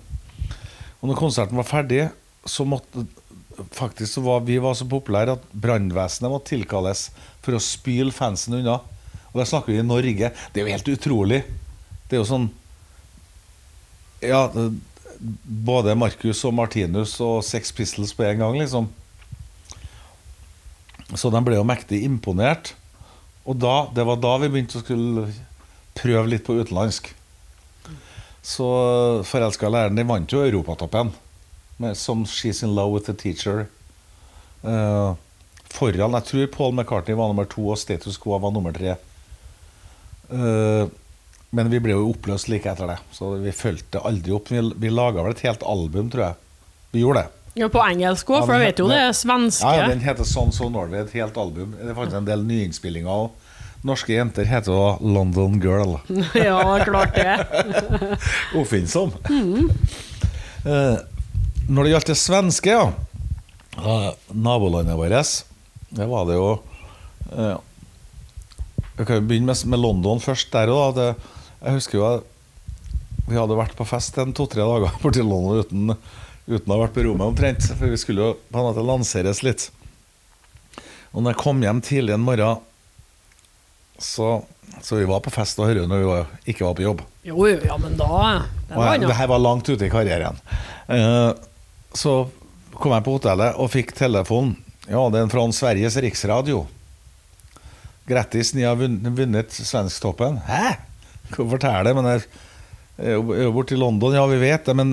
Og når konserten var ferdig, så måtte Faktisk så var vi var så populære at brannvesenet måtte tilkalles for å spyle fansen unna. Og der snakker vi i Norge. Det er jo helt utrolig. Det er jo sånn Ja, både Marcus og Martinus og Sex Pistols på en gang, liksom. Så de ble jo mektig imponert. Og da, det var da vi begynte å skulle prøve litt på utenlandsk. Så forelska læreren de vant jo Europatoppen som 'She's in Love with the Teacher'. Uh, foran Jeg tror Paul McCartney var nummer to, og Status Quo var nummer tre. Uh, men vi ble jo oppløst like etter det, så vi fulgte aldri opp. Vi, vi laga vel et helt album, tror jeg. Vi gjorde det. Ja, på engelsk òg, for jeg vet jo det er svenske. Ja, ja, Den heter Son So Norway, et helt album. Det er faktisk en del nyinnspillinger òg. Norske jenter heter jo London Girl. [laughs] ja, klart det. [laughs] Oppfinnsom. Eh, når det gjaldt det svenske, ja Nabolandet vårt, det var det jo eh, Vi kan jo begynne med, med London først. der og da. Det, jeg husker jo at vi hadde vært på fest en to-tre dager [laughs] borti London uten, uten å ha vært på rommet omtrent. For vi skulle jo på en måte lanseres litt. Og når jeg kom hjem tidlig en morgen så, så vi var på fest og hørte når vi var, ikke var på jobb. Jo, jo, ja, men da Det var jeg, det her var langt ute i karrieren. Eh, så kom jeg på hotellet og fikk telefon. Ja, det er fra Sveriges riksradio. Grattis, ni har vunnet, Svensktoppen. Hæ? Hva forteller? Men jeg er jo borte i London. Ja, vi vet det, men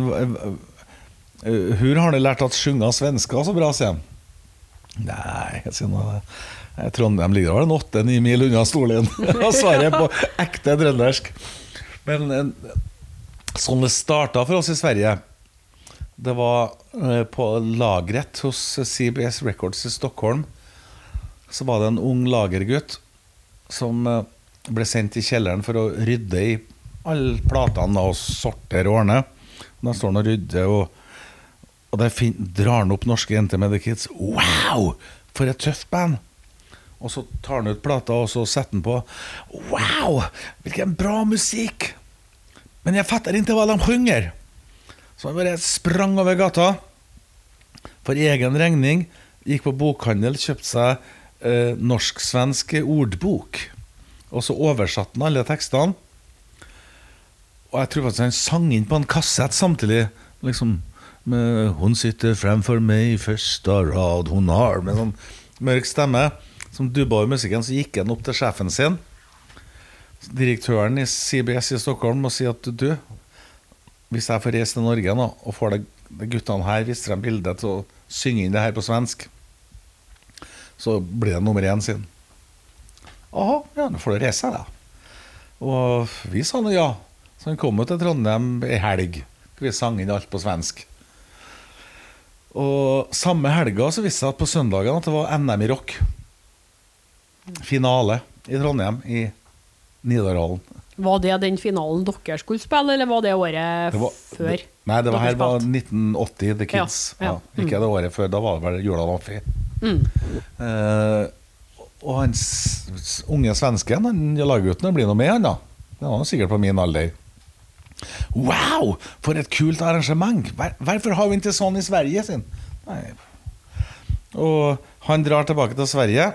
Hur Hvor har dere lært at sjunga svensker så bra, sier han. Nei, jeg sier noe eh, Trondheim ligger vel en åtte-ni mil unna stolen. Og [laughs] svaret på ekte trøndersk. Men eh, sånn det starta for oss i Sverige Det var eh, på lageret hos CBS Records i Stockholm. Så var det en ung lagergutt som eh, ble sendt i kjelleren for å rydde i alle platene og sortere og ordne. Da står han og rydder, og, og der drar han opp norske jenter med The Kids. Wow! For et tøft band! Og så tar han ut plata, og så setter han på. Wow! Hvilken bra musikk! Men jeg fatter ikke hva de synger. Så han bare sprang over gata for egen regning. Gikk på bokhandel, kjøpte seg eh, norsk-svensk ordbok. Og så oversatte han alle tekstene. Og jeg tror faktisk han sang inn på en kassett samtidig. Liksom med 'Hun sitter fremfor meg i første rad, hun har' Med sånn mørk stemme. Som dubba over musikken, så gikk han opp til sjefen sin direktøren i CBS i Stockholm og si at du, hvis jeg får reise til Norge nå, og får de, guttene her viser dem bildet til å synge inn det her på svensk, så blir det nummer én sin. Aha, ja, nå får du reise, da. Og vi sa nå ja. Så han kom jo til Trondheim ei helg. Vi sang inn alt på svensk. Og samme helga så viste det seg på søndagen at det var NM i rock. Finale i Trondheim, i Nidarhallen. Var det den finalen dere skulle spille, eller var det året Det var, før? Nei, det var her var 1980, The Kids. Ja, ja. Ja, ikke det året før. Da var det vel Jula Amfi. Mm. Uh, og han unge svensken, han laggutten, blir nå med, han da. Han var sikkert på min alder. Wow, for et kult arrangement! Hvorfor har vi ikke sånn i Sverige? sin? Nei. Og han drar tilbake til Sverige,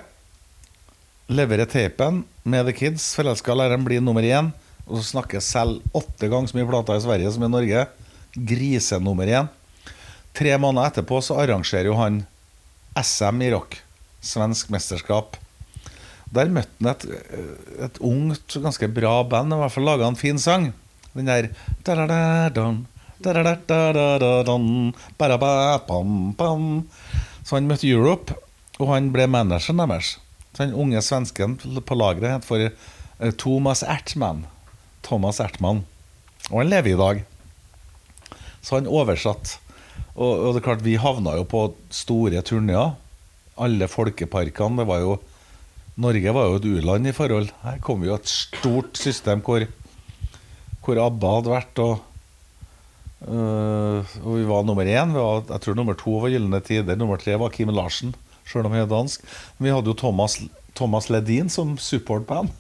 leverer tapen med The Kids. Forelska læreren blir nummer én. Og så snakker selv åtte ganger så mye plater i Sverige som i Norge. Grise nummer én. Tre måneder etterpå så arrangerer jo han SM i rock. Svensk mesterskap. Der møtte han et, et ungt, ganske bra band. I hvert fall laga en fin sang. Den der. Så han møtte Europe, og han ble manageren deres. Den unge svensken på lageret het eh, Thomas Ertmann. Thomas Ertmann. Og han lever i dag. Så han oversatt. Og, og det er klart, vi havna jo på store turneer. Alle folkeparkene. Det var jo Norge var jo et u-land i forhold. Her kom jo et stort system hvor, hvor ABBA hadde vært. Og, øh, og vi var nummer én. Vi var, jeg tror nummer to var Gylne Tider. Nummer tre var Kim Larsen. Sjøl om jeg er dansk. Vi hadde jo Thomas, Thomas Ledin som supportband.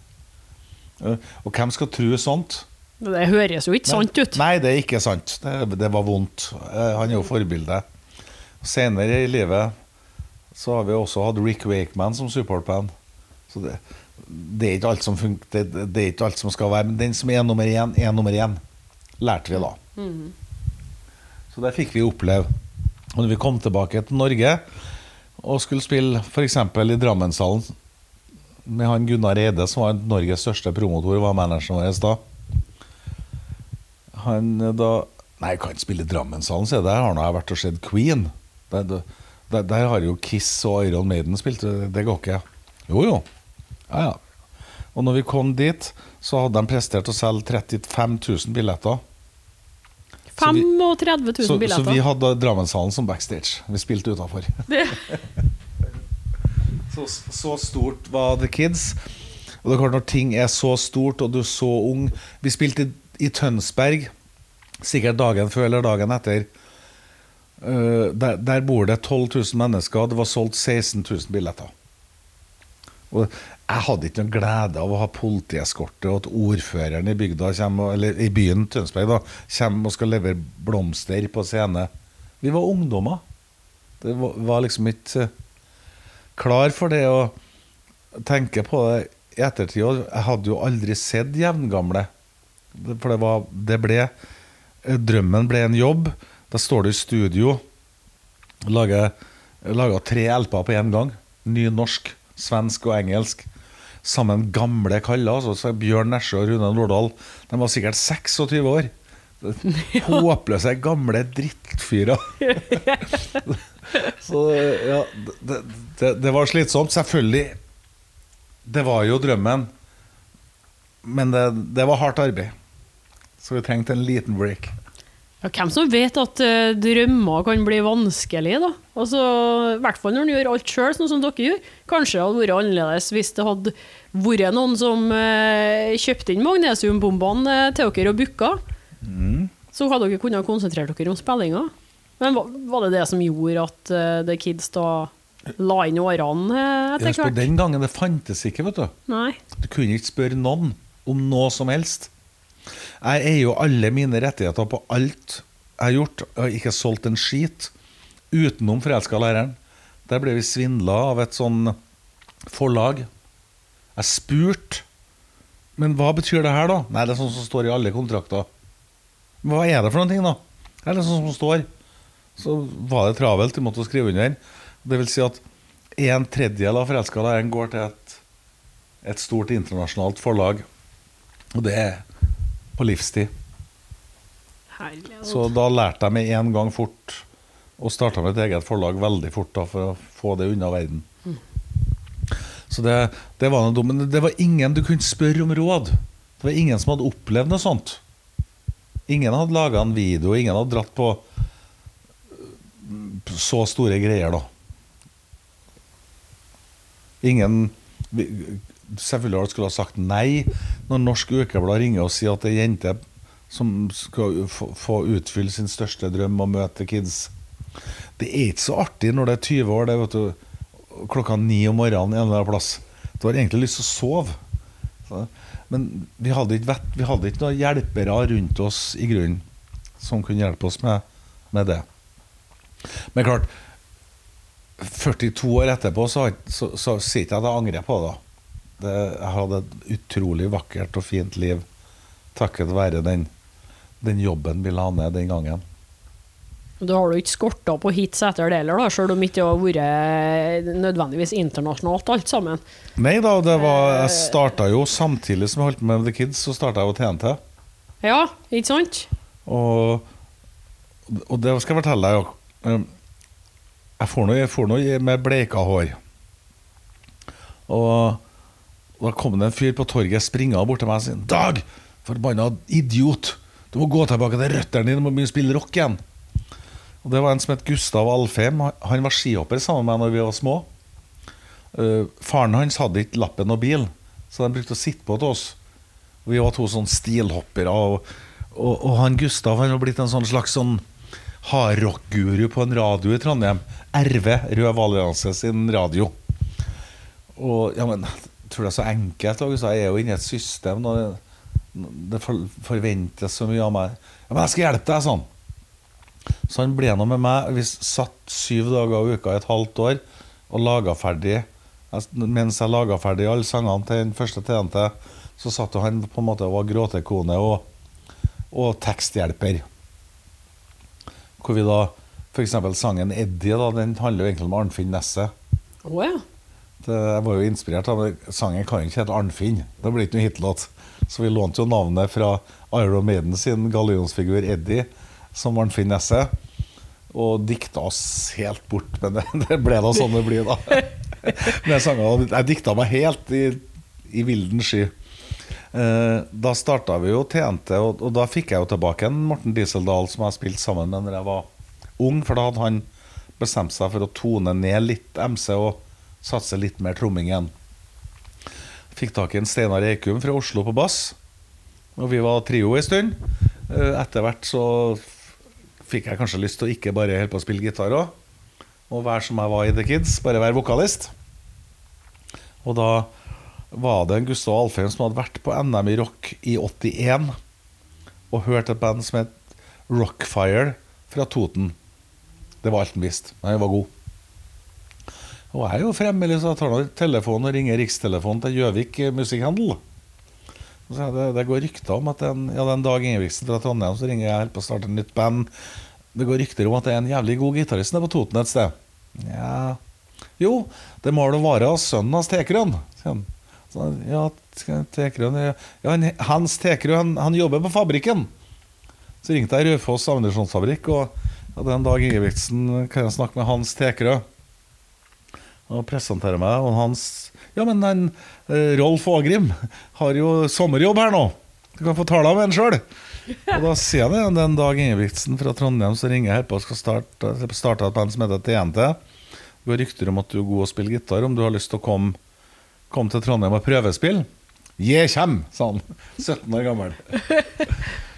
Eh, Og hvem skal tro sånt? Det høres jo ikke sant ut. Nei, det er ikke sant. Det, det var vondt. Eh, Han er jo forbilde. Senere i livet så har vi også hatt Rick Wakeman som supportband. Så det, det er ikke alt som funker, det, det er ikke alt som skal være Men den som er nummer én, er nummer én. Lærte vi da. Så det fikk vi oppleve. Og når vi kom tilbake til Norge og skulle spille f.eks. i Drammenshallen med han Gunnar Eide, som var Norges største promotor, var manageren vår da. Han eh, da Nei, jeg kan ikke spille i Drammenshallen, sier jeg. Der har nå jeg vært og sett Queen. Der, der, der har jo Kiss og Iron Maiden spilt. Det går ikke. Jo, jo. Ja, ja. Og når vi kom dit, så hadde de prestert å selge 35 000 billetter. Så vi- 35 000 Så, så vi hadde Drammenshallen som backstage. Vi spilte utafor. [laughs] Så, så stort var The Kids. Og det er klart Når ting er så stort, og du er så ung Vi spilte i, i Tønsberg, sikkert dagen før eller dagen etter. Uh, der, der bor det 12 000 mennesker. og Det var solgt 16 000 billetter. Og jeg hadde ikke noen glede av å ha politieskorte og at ordføreren i kommer, eller i byen Tønsberg da, kommer og skal levere blomster på scene. Vi var ungdommer. Det var, var liksom ikke eh, klar for det å tenke på det i ettertid. Jeg hadde jo aldri sett jevngamle. For det, var, det ble eh, Drømmen ble en jobb. Da står du i studio, lager, lager tre LP-er på én gang. Ny norsk, svensk og engelsk. Sammen gamle kaller. Altså, så Bjørn Nesje og Rune Nordahl De var sikkert 26 år. [laughs] Håpløse, gamle drittfyrer. Så ja, det, det, det var slitsomt. Selvfølgelig. Det var jo drømmen. Men det, det var hardt arbeid. Så vi trengte en liten break. Hvem som vet at uh, drømmer kan bli vanskelig, da? Altså, I hvert fall når en gjør alt sjøl, sånn som dere gjør. Kanskje det hadde vært annerledes hvis det hadde vært noen som uh, kjøpte inn magnesiumbombene eh, til dere og booka. Så hadde dere kunnet konsentrere dere om spillinga. Men var, var det det som gjorde at uh, The Kids da la inn årene etter hvert? den gangen det fantes ikke, vet du. Nei. Du kunne ikke spørre noen om noe som helst. Jeg eier jo alle mine rettigheter på alt jeg har gjort. Jeg har ikke solgt en skit utenom forelska læreren. Der ble vi svindla av et sånn forlag. Jeg spurte Men hva betyr det her, da? Nei, det er sånn som står i alle kontrakter. Hva er det for noen ting, da? Det er det sånn som står. Så var det travelt, vi måtte skrive under. Det vil si at en tredjedel av forelska læreren går til et et stort internasjonalt forlag. Og det er på livstid. Herlig. Så da lærte jeg med en gang fort og starta med et eget forlag veldig fort da, for å få det unna verden. Så det, det var noe dumt. Men det var ingen du kunne spørre om råd. Det var ingen som hadde opplevd noe sånt. Ingen hadde laga en video, ingen hadde dratt på øh, så store greier, da. Ingen hadde skulle ha sagt nei når Norsk Ukeblad ringer og sier at det er jente som skal få, utfylle sin største drøm og møte kids. Det er ikke så artig når det er 20 år, det vet du, klokka ni om morgenen en eller annen plass. Du har egentlig lyst til å sove. Men vi hadde, ikke, vett- vi hadde ikke noen hjelpere rundt oss i grunnen som kunne hjelpe oss med, med det. Men klart, 42 år etterpå så, så, så sier ikke jeg at jeg angrer på det. Det. Jeg hadde et utrolig vakkert og fint liv takket være den, den jobben vi la ned den gangen. Da har du ikke skorta på hits etter det heller, sjøl om ikke det har vært nødvendigvis internasjonalt alt sammen. Nei da, det var, jeg starta jo samtidig som jeg holdt på med The Kids, så starta jeg jo TNT. Ja, ikke sant? Og, og det skal jeg fortelle deg. jo. Jeg får noe, jeg får noe med bleika hår. Og da kom det en fyr på torget springa bort til meg og sa Dag! Forbanna idiot! Du må gå tilbake til røttene dine og begynne å spille rock igjen. Og Det var en som het Gustav Alfheim. Han var skihopper sammen med meg når vi var små. Uh, faren hans hadde ikke lappen og bil, så de brukte å sitte på til oss. Vi var to sånn stilhoppere. Og, og, og han Gustav han var blitt en sånn slags sånn hardrock-guru på en radio i Trondheim. RV, Rød Allianse sin radio. Og ja, men tror det er så enkelt. Også. Jeg er jo inne i et system. Og det, det for- forventes så mye av meg. Ja, men jeg skal hjelpe deg, sånn. Så han ble nå med meg. Vi satt syv dager i uka i et halvt år og laga ferdig Mens jeg laga ferdig alle sangene til den første TNT, så satt han på en måte og var gråtekone og, og teksthjelper. Hvor vi da F.eks. sangen 'Eddie' da, den handler jo egentlig om Arnfinn Nesset. Oh, ja. Det, jeg var jo inspirert av. Sangen kan ikke hete Arnfinn. Det blir ikke noe hitlåt. Så vi lånte jo navnet fra Iron Maiden sin gallionsfigur Eddie som Arnfinn Nesse. Og dikta oss helt bort, men det, [laughs] det ble da sånn det blir, da. [laughs] Med sangen, Jeg dikta meg helt i, i vilden sky. Eh, da starta vi jo TNT, og, og da fikk jeg jo tilbake en Morten Dieseldal som jeg spilte sammen med når jeg var ung, for da hadde han bestemt seg for å tone ned litt MC og satse litt mer tromming igjen. Fikk tak i en Steinar Eikum fra Oslo på bass, og vi var trio en stund. Eh, Etter hvert så fikk jeg kanskje lyst til å ikke bare holde på å spille gitar òg, og være som jeg var i The Kids, bare være vokalist. Og da var det en Gustav Alfheim som hadde vært på NM i rock i 81 og hørt et band som het Rockfire fra Toten. Det var alt han visste. men Han var god. Og jeg er jo fremmelig, så jeg tar nå telefonen og ringer Rikstelefonen til Gjøvik Musikkhandel. Det, det går rykter om at en, ja, det en Dag Ingebrigtsen fra Trondheim så ringer jeg på å starte et nytt band. Det går rykter om at det er en jævlig god gitarist nede på Toten et sted. Ja Jo, det må da være sønnen hans Tekrøn. sier han. Så, ja, Tekrøn ja, ja, han- Hans Tekrøn, han, jobber på fabrikken. Så ringte jeg Raufoss ammunisjonsfabrikk, og ja, det en Dag Ingebrigtsen. Kan jeg snakke med Hans Tekrø? Og presenterer meg, og hans Ja, men den, eh, Rolf Ågrim har jo sommerjobb her nå. Du kan få tale med han sjøl. Og da sier jeg det, er Dag Ingebrigtsen fra Trondheim som ringer her på og skal starte, starte et band som heter TNT. Det går rykter om at du er god å spille gitar, om du har lyst til å komme, komme til Trondheim og prøvespille. Jeg kjem, sa han. 17 år gammel.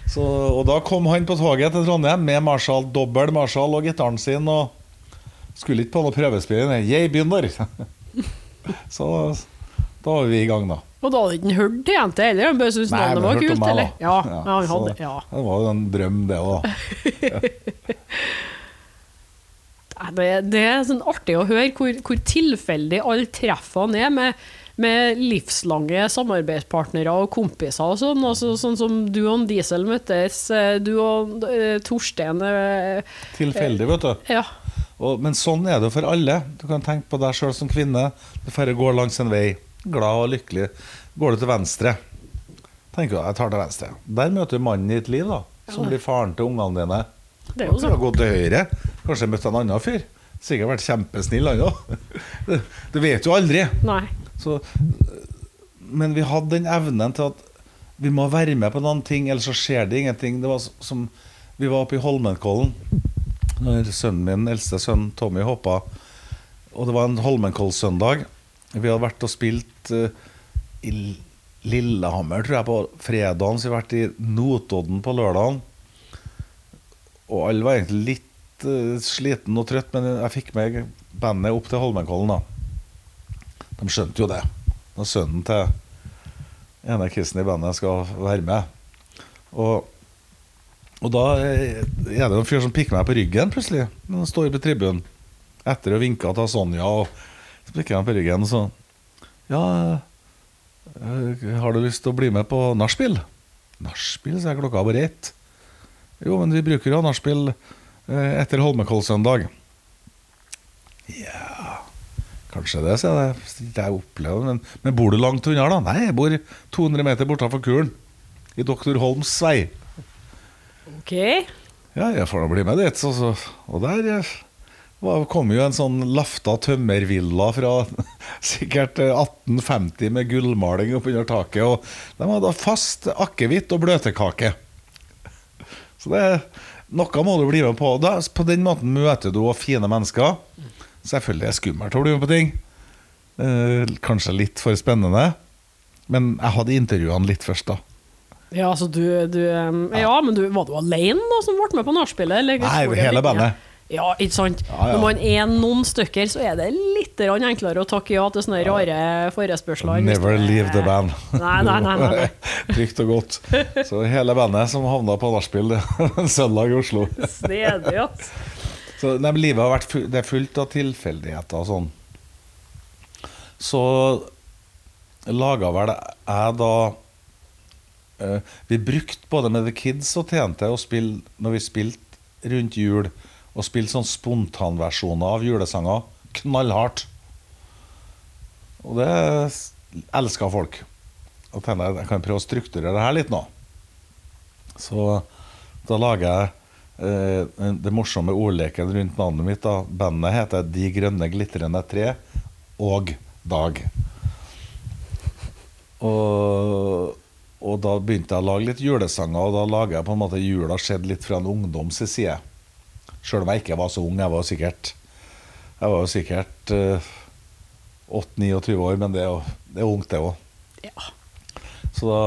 Så, og da kom han på toget til Trondheim med Marshall, dobbel Marshall og gitaren sin. Og skulle ikke på noe prøvespill. Jeg begynner. [laughs] Så da var vi i gang, da. Og da hadde ikke hørt hørt jenta heller, han bare syntes navnet var kult, meg, eller? Ja, ja, han så hadde, ja. Det var jo en drøm, det òg. [laughs] Det, det er sånn artig å høre hvor, hvor tilfeldig alle treffene er med, med livslange samarbeidspartnere og kompiser og sånn. Altså, sånn som du og Diesel møttes, eh, du og uh, Torstein uh, Tilfeldig, vet du. Ja. Og, men sånn er det for alle. Du kan tenke på deg sjøl som kvinne. Du færre går langs en vei, glad og lykkelig. Går du til venstre, tenker du jeg tar til venstre. Der møter du mannen i ditt liv, da. Som blir faren til ungene dine. Det er jo sånn. gått til høyre. Kanskje møtt en annen fyr. Sikkert vært kjempesnill, han òg. [laughs] Du vet jo aldri. Så, men vi hadde den evnen til at vi må være med på noen ting, ellers så skjer det ingenting. Det var som Vi var oppe i Holmenkollen. Når sønnen min, eldste sønn Tommy hoppa. Og det var en Holmenkollsøndag. Vi hadde vært og spilt uh, i Lillehammer, tror jeg, på fredagen. Så vi hadde vært i Notodden på lørdagen. Og alle var egentlig litt uh, sliten og trøtt, men jeg fikk med bandet opp til Holmenkollen, da. De skjønte jo det. Når sønnen til ene kissen i bandet skal være med. Og, og da er det en fyr som pikker meg på ryggen plutselig. Når han står på tribunen. Etter å vinke til Sonja, og så pikker han på ryggen og så Ja, eh, har du lyst til å bli med på nachspiel? Nachspiel, så er Klokka bare ett. Jo, men vi bruker jo nachspiel eh, etter Holmenkollsøndag. Ja Kanskje det, sier jeg. Det Jeg opplever men, men bor du langt unna, da? Nei, jeg bor 200 meter bortafor kuren. I Doktor Holms vei. OK. Ja, jeg får da bli med dit. Så, så. Og der eh, var, kom jo en sånn lafta tømmervilla fra [laughs] sikkert eh, 1850 med gullmaling oppunder taket. Og de hadde fast akevitt og bløtkake. Så det noe må du bli med på. Da, på den måten møter du også fine mennesker. Selvfølgelig er det skummelt å bli med på ting. Eh, kanskje litt for spennende. Men jeg hadde intervjuene litt først, da. Ja, altså du, du ja. men du, var du alene da som ble med på nachspielet? Nei, hele bandet. Ja, ikke sant? Ja, ja. Når man er noen stykker, så er det litt enklere å takke ja til sånne rare forespørsler. Never er- leave the band. Nei, nei, nei, nei. [laughs] Trygt og godt. Så hele bandet som havna på nachspiel en søndag i Oslo. Snedig, ass. Så nei, Livet har vært fullt, det er fullt av tilfeldigheter og sånn. Så laga vel jeg da Vi brukte både med The Kids og TNT å spille når vi spilte rundt jul, og spilte sånn spontanversjoner av julesanger. Knallhardt. Og det elska folk. Og tenkte jeg jeg kan prøve å strukturere det her litt nå. Så da lager jeg eh, det morsomme ordleken rundt navnet mitt. da Bandet heter De grønne glitrende tre og Dag. Og, og da begynte jeg å lage litt julesanger, og da lager jeg på en måte jula skjedd litt fra en ungdoms side. Sjøl om jeg ikke var så ung. Jeg var sikkert Jeg var jo sikkert uh, 8-29 år, men det er jo det er ungt, det òg. Ja. Så da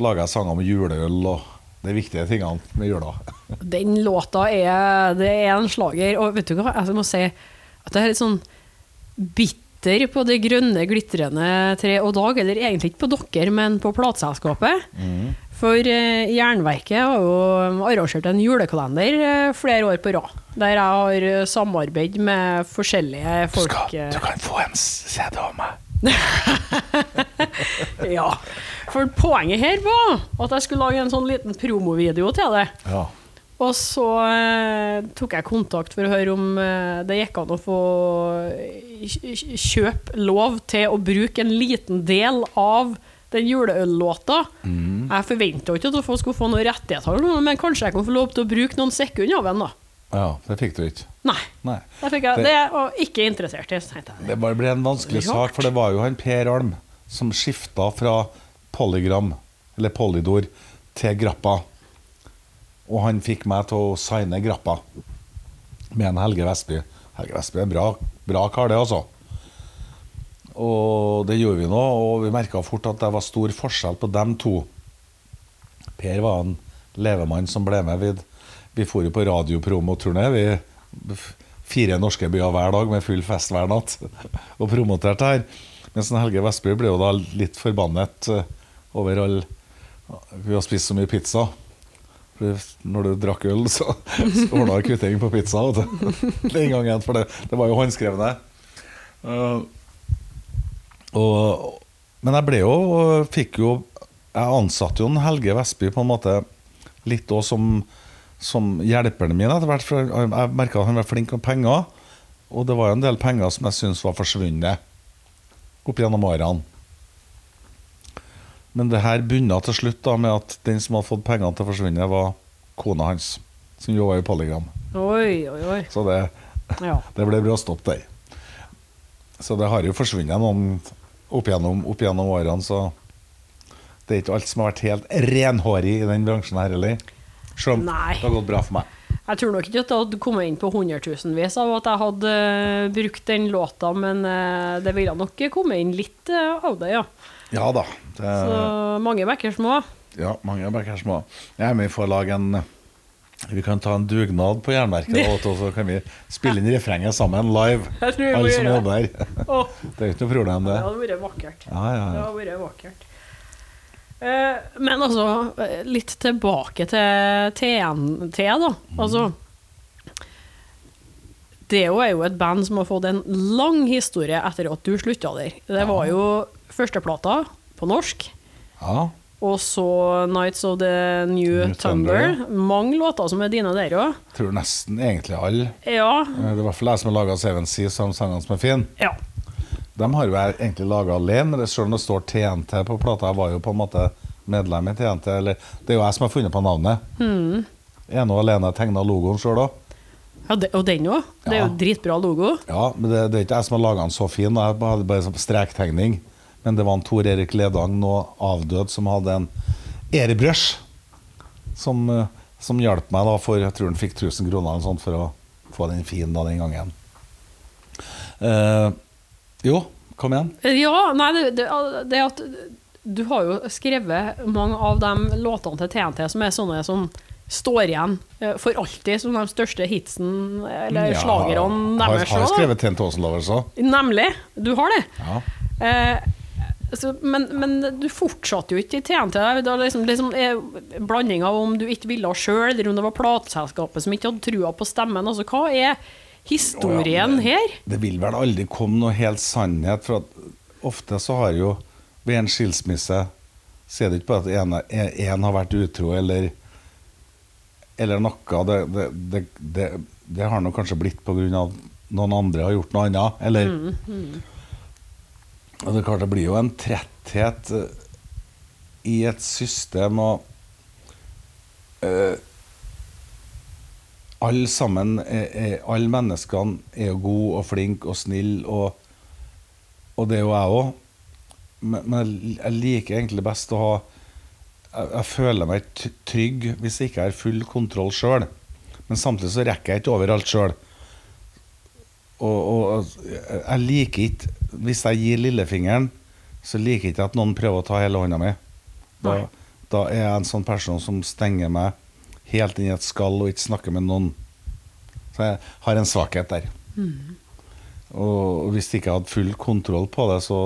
laga jeg sanger om juleøl og de viktige tingene med jula. [laughs] Den låta er, det er en slager, og vet du hva, jeg må si at det er litt sånn bitter på det grønne, glitrende tre og dag, eller egentlig ikke på dere, men på plateselskapet. For eh, Jernverket har jo arrangert en julekalender eh, flere år på rad, der jeg har eh, samarbeid med forskjellige folk. Du kan få en CD av meg. [laughs] Ja, for poenget her var at jeg skulle lage en sånn liten promovideo til det. Ja. Og så eh, tok jeg kontakt for å høre om eh, det gikk an å få kj- kjøpe lov til å bruke en liten del av den juleøllåta. Jeg forventa ikke at jeg skulle få noen rettigheter, men kanskje jeg kan få lov til å bruke noen sekunder av den. da. ja, det fikk du ikke. Nei. Nei. Det, jeg, Det- det var ikke interessert i. Det bare ble en vanskelig sak, for det var jo han Per Alm som skifta fra Polygram, eller Polydor, til Grappa. Og han fikk meg til å signe Grappa med en Helge Vestby. Helge Vestby er en bra, bra kar, det, altså. Og det gjorde vi nå, og vi merka fort at det var stor forskjell på dem to. Per var en levemann som ble med. Vi, vi for jo på radiopromoturné. Fire norske byer hver dag med full fest hver natt [laughs] og promoterte her. Mens Helge Vestby ble jo da litt forbannet eh, over all Vi har spist så mye pizza. Når du drakk øl, så, så ordna jeg kvittering på pizza. Den gangen, for det, det var jo håndskrevne. Uh, og, men jeg ble jo Fikk jo Jeg ansatte jo en Helge Vestby på en måte litt òg som, som hjelperen min etter hvert. Jeg merka at han var flink med penger. Og det var jo en del penger som jeg syntes var forsvunnet opp gjennom årene. Men det her bunna til slutt da med at den som hadde fått pengene til å forsvinne, var kona hans. Som jobba i Polygram. Oi, oi, oi. Så det, Ja. [laughs] det ble bråstopp der. Så det har jo forsvunnet noen opp gjennom, opp gjennom årene, så det er ikke alt som har vært helt renhårig i den bransjen her heller. Selv om Nei. det har gått bra for meg. Jeg tror nok ikke at det hadde kommet inn på hundretusenvis av at jeg hadde eh, brukt den låta, men eh, det ville nok kommet inn litt eh, av det, ja. Ja da. Det, Så mange bekker små. ja, mange er bare små. Jeg er med for å lage en Vi kan ta en dugnad på Jernverket, og så kan vi spille inn refrenget sammen live. [laughs] Alle som jobber her. [laughs] Det er ikke noe problem, det det. hadde vært vakkert. Ja, ja, Det ja. hadde vært vakkert. Eh, Men altså, litt tilbake til TNT, da. Altså Det er jo et band som har fått en lang historie etter at du slutta der. Det var jo førsteplata på norsk. ja. Og så 'Nights of the New, New Thunder'. Thunder, Mange låter som er dine der òg. Tror nesten egentlig alle. Ja. Eh, Det er i hvert fall jeg som har laga Seven Seas, de sangene som er fine. ja. De har jo jeg egentlig laga alene, selv om det står TNT på plata. Jeg var jo på en måte medlem i TNT. Eller, det er jo jeg som har funnet på navnet. Mm. Ene og alene tegna logoen sjøl òg. ja det, og den òg. Det er jo Ja. dritbra logo. Ja, men det, det er ikke jeg som har laga den så fin. Jeg hadde bare sånn strektegning. Men det var en Tor Erik Ledang, nå avdød, som hadde en airbrush. Som, eh, som hjalp meg da for Jeg tror han fikk 1000 kroner eller sånt for å få den fin da den gangen. Uh, jo, kom igjen. Ja, nei, det, det, det at du har jo skrevet mange av de låtene til TNT som er sånne som står igjen eh, for alltid som de største hitsen, eller Ja, slagerne har, deres. har også, skrevet TNT Åsen-lover òg. Nemlig. Du har det. Ja. Eh, så, men, men du fortsatte jo ikke i TNT. Det var liksom, liksom er blanding av om du ikke ville sjøl, eller om det var plateselskapet som ikke hadde trua på stemmen. Altså, hva er historien oh, ja, her? Det vil vel aldri komme noe helt sannhet, for at ofte så har jo ved en skilsmisse så er det ikke bare at en har vært utro eller eller noe. Det, det, det, det, har nok kanskje blitt pga. noen andre har gjort noe annet. Eller Og det er klart det blir jo en tretthet eh, i et system og uh, alle sammen, alle menneskene er jo gode og flinke og snille, og, og det er jo jeg òg. Men, men jeg- liker egentlig best å ha Jeg, jeg føler meg ikke trygg hvis jeg ikke har full kontroll sjøl. Men samtidig så rekker jeg ikke overalt sjøl. Og, og og jeg liker ikke Hvis jeg gir lillefingeren, så liker jeg ikke at noen prøver å ta hele hånda mi. Da, da er jeg en sånn person som stenger meg helt inn i et skall og ikke snakker med noen. Så jeg har en svakhet der. Og hvis jeg ikke hadde full kontroll på det, så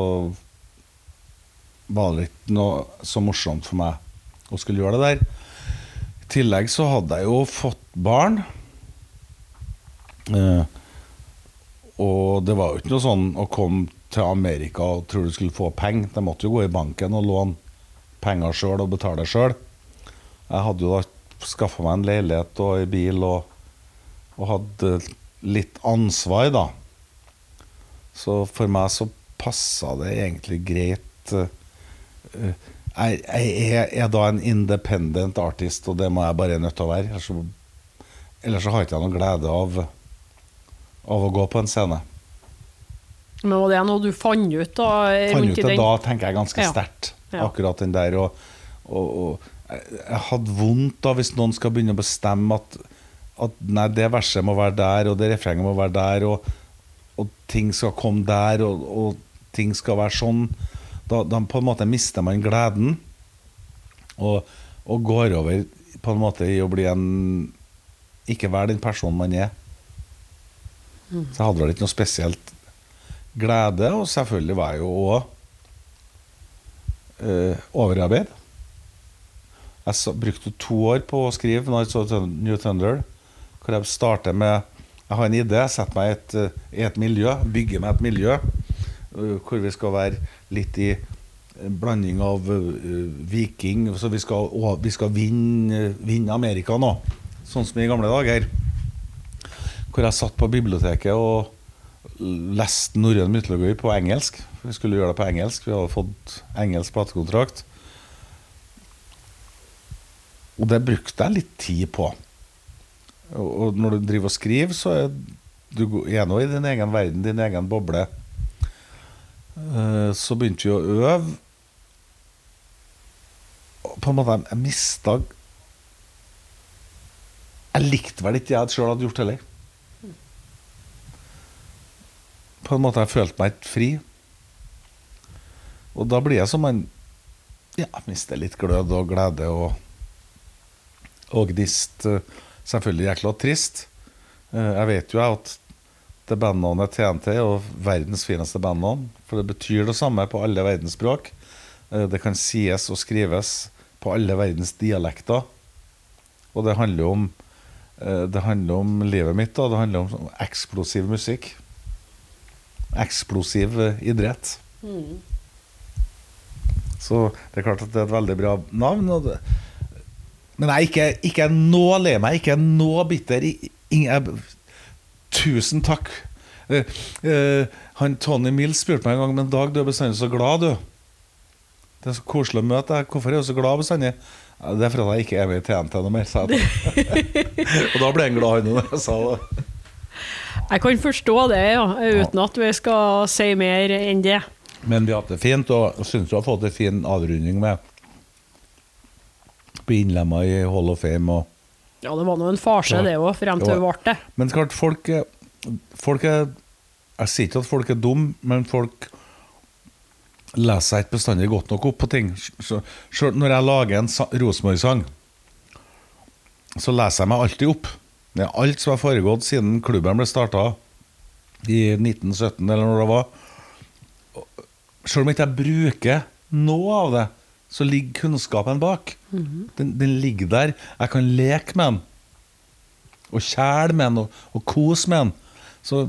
var det ikke noe så morsomt for meg å skulle gjøre det der. I tillegg så hadde jeg jo fått barn. Eh, og det var jo ikke noe sånn å komme til Amerika og trodde du skulle få penger. De måtte jo gå i banken og låne penger sjøl og betale sjøl. Jeg hadde jo da skaffa meg en leilighet og en bil og, og hadde litt ansvar, da. Så for meg så passa det egentlig greit. eh, Jeg, er, da en independent artist, og det må jeg bare nødt til å være. Ellers ellers har ikke jeg noe glede av, av å gå på en scene. Men var det noe du fant ut da? Fant ut det da, tenker jeg ganske sterkt. Ja. Akkurat den der. Og, og, og jeg, hadde vondt da hvis noen skal begynne å bestemme at, at nei, det verset må være der, og det refrenget må være der, og, og ting skal komme der, og, og ting skal være sånn. Da, da på en måte mister man gleden, og, og går over på en måte i å bli en Ikke være den personen man er. Så jeg hadde vel ikke noe spesielt glede, og selvfølgelig var jeg jo òg eh, overarbeid. Jeg så, brukte to år på å skrive når jeg så New Thunder, hvor jeg starter med Jeg har en idé, jeg setter meg i et, eh, et miljø, bygger meg et miljø uh, hvor vi skal være litt i blanding av uh, viking Så vi skal, å, vi skal vinne, vinne Amerika nå, sånn som i gamle dager. Hvor jeg satt på biblioteket og leste norrøn mytologi på engelsk. Vi skulle gjøre det på engelsk. Vi hadde fått engelsk platekontrakt. Og det brukte jeg litt tid på. Og, når du driver og skriver, så er du nå i din egen verden, din egen boble. Eh, Så begynte vi å øve. Og på en måte, jeg mista Jeg likte vel ikke det jeg sjøl hadde gjort heller. På en måte jeg følte meg ikke fri. Og da blir jeg som en Ja, mister litt glød og glede og og gnist. Selvfølgelig jækla trist. Eh, Jeg vet jo at det bandnavnet TNT er jo verdens fineste bandnavn. For det betyr det samme på alle verdens språk. Eh, Det kan sies og skrives på alle verdens dialekter. Og det handler om eh, Det handler om livet mitt, og det handler om eksplosiv musikk. Eksplosiv idrett. idrett. Så det er klart at det er et veldig bra navn. Og det, men jeg er ikke, ikke nå lei meg, ikke nå bitter. jeg- tusen takk. Uh, uh, han Tony Mills spurte meg en gang Men Dag, du er bestandig så glad, du. Det er så koselig å møte deg. Hvorfor er du så glad bestandig? Det er fordi jeg ikke er med i TNT noe mer, sa jeg. [laughs] [laughs] og da ble han glad, han når jeg sa det. Jeg kan forstå det, ja, uten at vi skal si mer enn det. Men vi har hatt det fint, og syns du har fått en fin avrunding med Bli innlemma i Hall of Fame. og Ja, det var nå en farse, det òg, frem til det ble det. Men klart, folk folk er Jeg sier ikke at folk er dumme, men folk leser seg ikke bestandig godt nok opp på ting. Så, så når jeg lager en sa- Rosenborg-sang, så leser jeg meg alltid opp. Er alt som har foregått siden klubben ble starta i 1917, eller når det var. Selv om ikke jeg bruker noe av det, så ligger kunnskapen bak. den, den ligger der. Jeg kan leke med den. Og kjæle med den, og, og kose med den. Så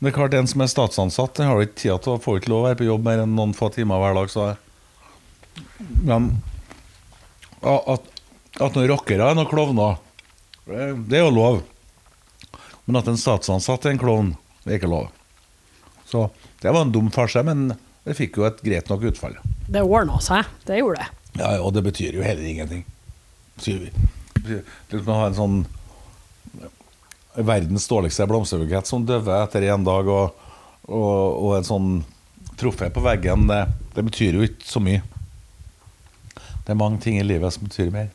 det er klart, en som er statsansatt, den har ikke tid til å få ikke lov å være på jobb mer enn noen få timer hver dag. Så Men at, at noen rockere er noen klovner, det er jo lov. Men at en statsansatt er en klovn, det er ikke lov. Så det var en dum farse, men det fikk jo et greit nok utfall. Det ordna seg, det gjorde det. Ja, og det betyr jo heller ingenting. Betyr, betyr, det er som å ha en sånn verdens dårligste blomsterbukett som døver etter én dag, og, og, og en sånn trofé på veggen, det, det betyr jo ikke så mye. Det er mange ting i livet som betyr mer.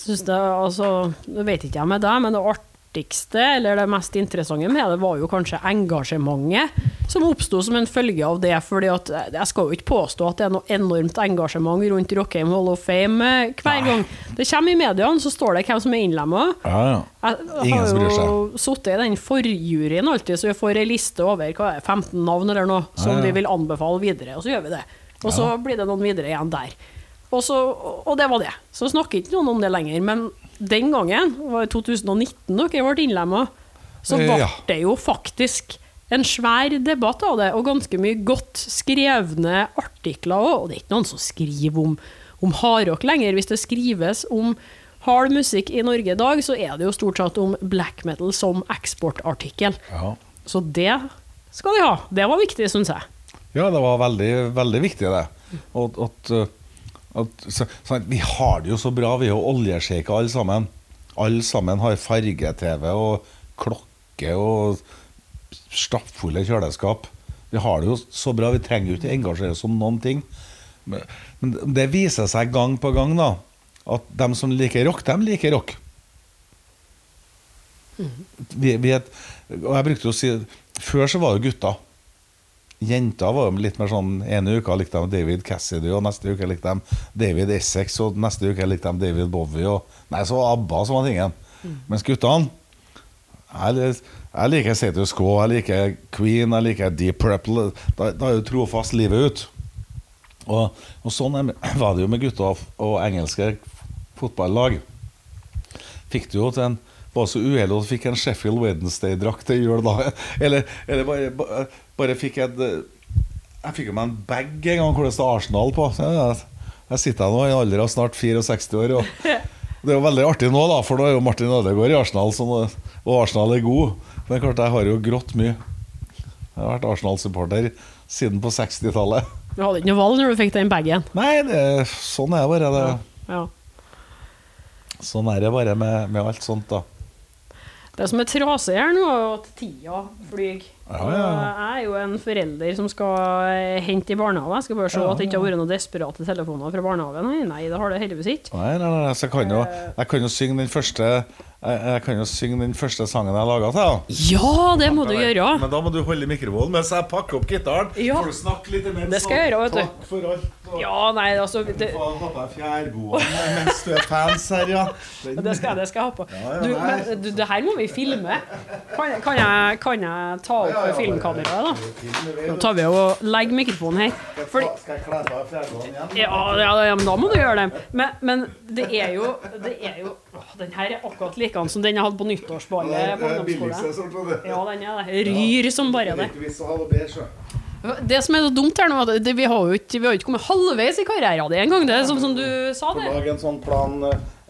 Synes det, altså, Nå vet ikke jeg med deg, men det artigste, eller det mest interessante med det, var jo kanskje engasjementet som oppsto som en følge av det. fordi Jeg skal jo ikke påstå at det er noe enormt engasjement rundt Rockheim Hall of Fame eh, hver gang. Det kommer i mediene, så står det hvem som er innlemma. Ja, ja. Jeg har jo sittet i den forjuryen alltid, så vi får ei liste over hva er 15 navn eller noe som ja. vi vil anbefale videre, og så gjør vi det. Og så blir det noen videre igjen der. Og, så, og det var det. Så snakker ikke noen om det lenger. Men den gangen, det var i 2019 dere ble innlemma, så Eh, ble ja. det jo faktisk en svær debatt av det, og ganske mye godt skrevne artikler òg. Og det er ikke noen som skriver om, om hardrock lenger. Hvis det skrives om hard musikk i Norge i dag, så er det jo stort sett om black metal som eksportartikkel. Ja. Så det skal de ha. Det var viktig, syns jeg. Ja, det var veldig, veldig viktig, det. Og, at, uh, at, så, sånn, vi har det jo så bra, vi er jo oljesjeiker alle sammen. Alle sammen har farge-TV og klokke og stappfulle kjøleskap. Vi har det jo så bra, vi trenger jo ikke engasjere oss om noen ting. Men, men det viser seg gang på gang da, at de som liker rock, de liker rock. Vi, vi er, et- og jeg brukte å si Før så var det gutter. Jenter var jo litt mer sånn ene uka likte de David Cassidy, og neste uke likte de David Essex, og neste uke likte de David Bowie. Og, nei, så ABBA som var tingen. Mens guttene jeg, jeg liker Status Quo, jeg liker Queen, jeg liker Deep Purple. Da, da er jo trofast livet ut. Og, og sånn [clears throat] var det jo med gutter og engelske fotballag. Fikk du jo til en var så uheldig at du fikk en Sheffield Wednesday-drakt til jul da. [laughs] Eller, eller bare, bare, bare fikk et eh, Jeg fikk jo meg en bag en gang hvor det står Arsenal på. Jeg, sitter her nå i en alder av snart 64 år. Og [laughs] det er jo veldig artig nå, da, for nå er jo Martin Ødegaard i Arsenal, og Arsenal er god. Men det er klart, jeg har jo grått mye. Jeg har vært Arsenal-supporter siden på 60-tallet. Du hadde ikke noe valg når du fikk den bagen. Nei, det, sånn er det bare. Det. Ja. Sånn er det bare med, med alt sånt, da. Det som er trasig her nå, er at tida flyr. Ja, ja. Jeg er jo en forelder som skal eh, hente i barnehage. Jeg skal bare se Ja, at det ikke har vært noen desperate telefoner fra barnehagen. Nei, det har det heldigvis ikke. Nei, nei, nei, så jeg kan jo, jeg kan jo synge den første jeg, jeg kan jo synge den første sangen jeg laga til deg. Ja, det må du gjøre! Men da må du holde mikrofonen mens jeg pakker opp gitaren. Ja. Får du snakke litt imens. Det skal jeg gjøre, vet du. Takk for alt. og- Ja, nei, altså Du det, får ha på deg fjærboa mens du er fans her, ja. Den- det, skal, jeg- det skal jeg ha på. Ja, ja, Du, men, du, det her må vi filme. Kan, kan, jeg, kan jeg ta opp Ja, ja, ja. filmkameraet, da? Nå tar vi og legger mikrofonen her. Fordi, Skal jeg kle av fjærboaen igjen? Ja, ja, ja, men da må du gjøre det. Men, men det er jo, det er jo åh, Den her er akkurat likedan som den jeg hadde på nyttårsballet på ungdomsskolen. Ja, den er det. Ryr som bare det. Det som er så dumt her nå, at vi har jo ikke, vi har ikke kommet halvveis i karrieren din engang. Det er sånn som du sa det. Lag en sånn plan,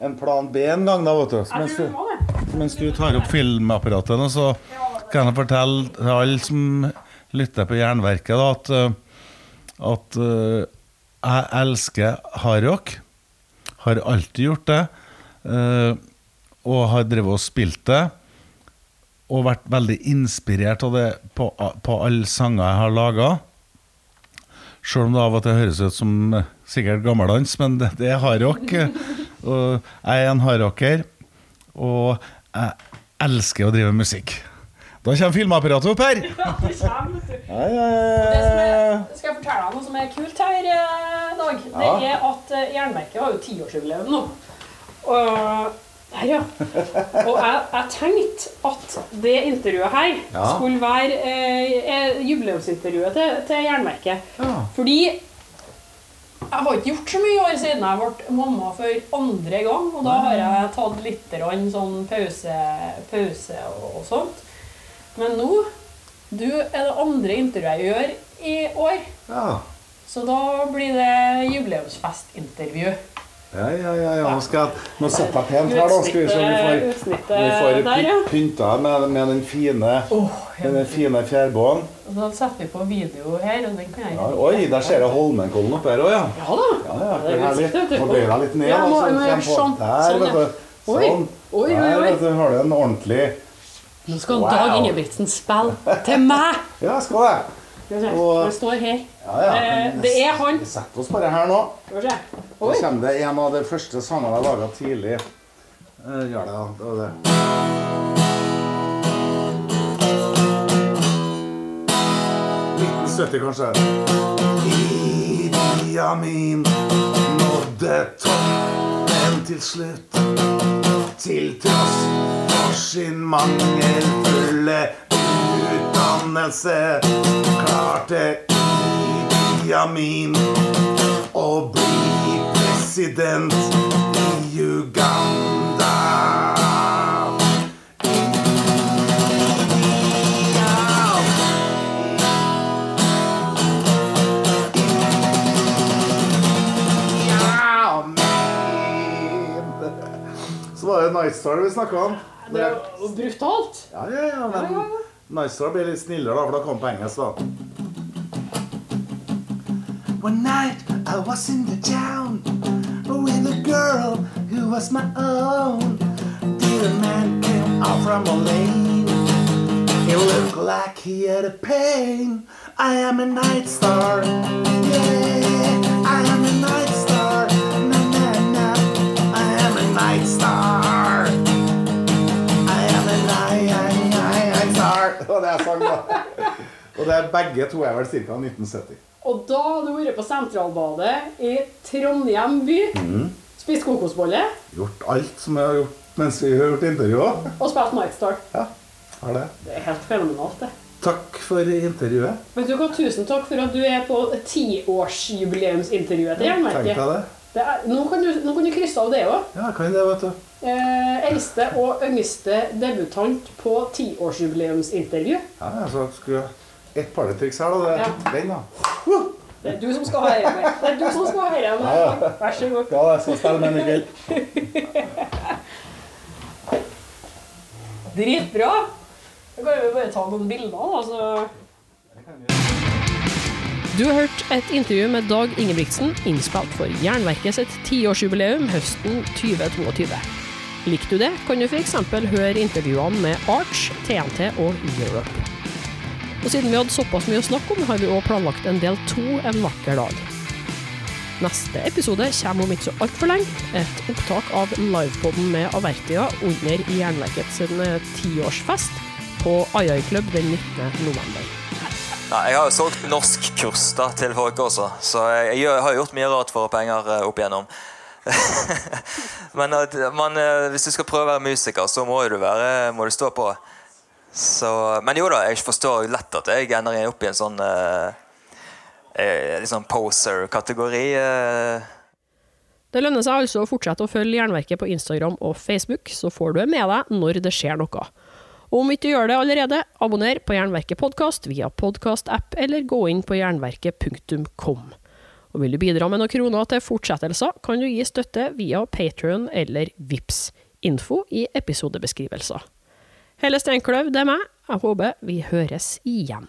en plan B en gang, da, vet du. Mens du, mens du tar opp filmapparatet, så kan jeg fortelle til alle som lytter på Jernverket, da, at, eh, at eh, jeg elsker hardrock. Har alltid gjort det. Eh, og har drevet og spilt det. Og vært veldig inspirert av det på, på alle sanger jeg har laga. Sjøl om det av og til høres ut som eh, sikkert gammeldans, men det, det er hardrock. [laughs] Og jeg er en hardrocker, og jeg elsker å drive musikk. Da kommer filmapparatet opp her. [laughs] Ja, det kommer, vet du. Er, skal jeg fortelle deg noe som er kult her, eh, Dag? Det er at Jernverket har jo tiårsjubileum nå. Og der, ja. Og jeg, jeg tenkte at det intervjuet her Ja. skulle være eh, jubileumsintervjuet til, til Jernverket. Ja. Fordi jeg har ikke gjort så mye år siden jeg ble mamma for andre gang. Og da har jeg tatt litt sånn pause, pause og, og sånt. Men nå Du er det andre intervjuet jeg gjør i år. Ja. Så da blir det jubileumsfestintervju. Ja, ja, ja, ja. Nå, skal jeg, nå setter jeg pent her, da. Skal vi se om vi får, vi får der, pynta med, med den fine, med den fine fjærbåen. Og setter vi på video her, og den kan jeg Ja, oi, der ser jeg Holmenkollen oppe her òg, ja. Ja da. Ja, ja, det er herlig. vet du. Nå litt ned. Ja, må- må sånn. Der, vet du. Sånn. Oi, oi, Der, oi. vet du, har du en ordentlig Nå skal. Dag Ingebrigtsen spille til meg! [laughs] Ja, skal det. Og- Det står her. Ja, ja. Eh, det er han. Vi setter oss bare her nå. Nå. Kommer det en av de første sangene jeg laga tidlig. Eh, Gjør det, da. Det var det. 1970, kanskje. Idi Amin nådde toppen til slutt. Til tross for sin mangelfulle utdannelse klarte Idi Amin å bli president i Uganda. Så var det Night Star vi snakka om. Det er brutalt. Ja, ja, ja, men Ja, ja, ja. Night Star blir litt snillere, da, for da kom på engelsk, da. One night I was in the town with a girl who was my own. Dear man came out from a lane. He looked like he had a pain. I am a night star. Yeah, I am a night star. Na na na. I am a night star. I am a night, night star. Og det er sang, da. Og det er begge to er vel ca. 1970. Og da har du vært på Sentralbadet i Trondheim by. Spist kokosbolle Gjort alt som jeg har gjort mens vi har gjort intervjuet. og spilt Night Ja, har det. Det er helt fenomenalt, det. Takk for intervjuet. Vet du hva, Tusen takk for at du er på tiårsjubileumsintervjuet til Jernverket. jeg det? Det er, nå, kan du, nå kan du krysse av det òg. Ja, kan det, vet du. Eh, eldste og yngste debutant på tiårsjubileumsintervju. Ja, jeg så skulle et partytriks her, da. Det, Ja. Den, da. Det er du som skal ha dette. Det er du som skal ha dette. Vær så god. Ja, jeg skal spille med den i kveld. Dritbra. Da kan vi bare ta noen bilder, da. Så. Du har hørt et intervju med Dag Ingebrigtsen, innspilt for Jernverket sitt tiårsjubileum høsten 2022. Likte du det, kan du f.eks. høre intervjuene med Arch, TNT og Europe. Og siden vi hadde såpass mye å snakke om, har vi òg planlagt en del to en vakker dag. Neste episode kommer om ikke så altfor lenge. Et opptak av livepoden med Avertia under Jernverkets eh, tiårsfest på Ayai Club den 19. november. Ja, jeg har jo solgt norskkurs da, til folk også, så jeg, jeg har gjort mye rart for penger eh, opp igjennom. [laughs] Men at man, eh, hvis du skal prøve å være musiker, så må du, være, må du stå på. Så, men jo da, jeg forstår lett at jeg ender opp i en sånn eh, liksom poser-kategori. eh. Det lønner seg altså å fortsette å følge Jernverket på Instagram og Facebook, så får du det med deg når det skjer noe. Og om ikke du gjør det allerede, abonner på Jernverket podkast via podkast-app, eller gå inn på jernverket.kom. Og vil du bidra med noen kroner til fortsettelser, kan du gi støtte via Patreon eller Vips. Info i episodebeskrivelser. Helle Steinkløv, det er meg. Jeg håper vi høres igjen.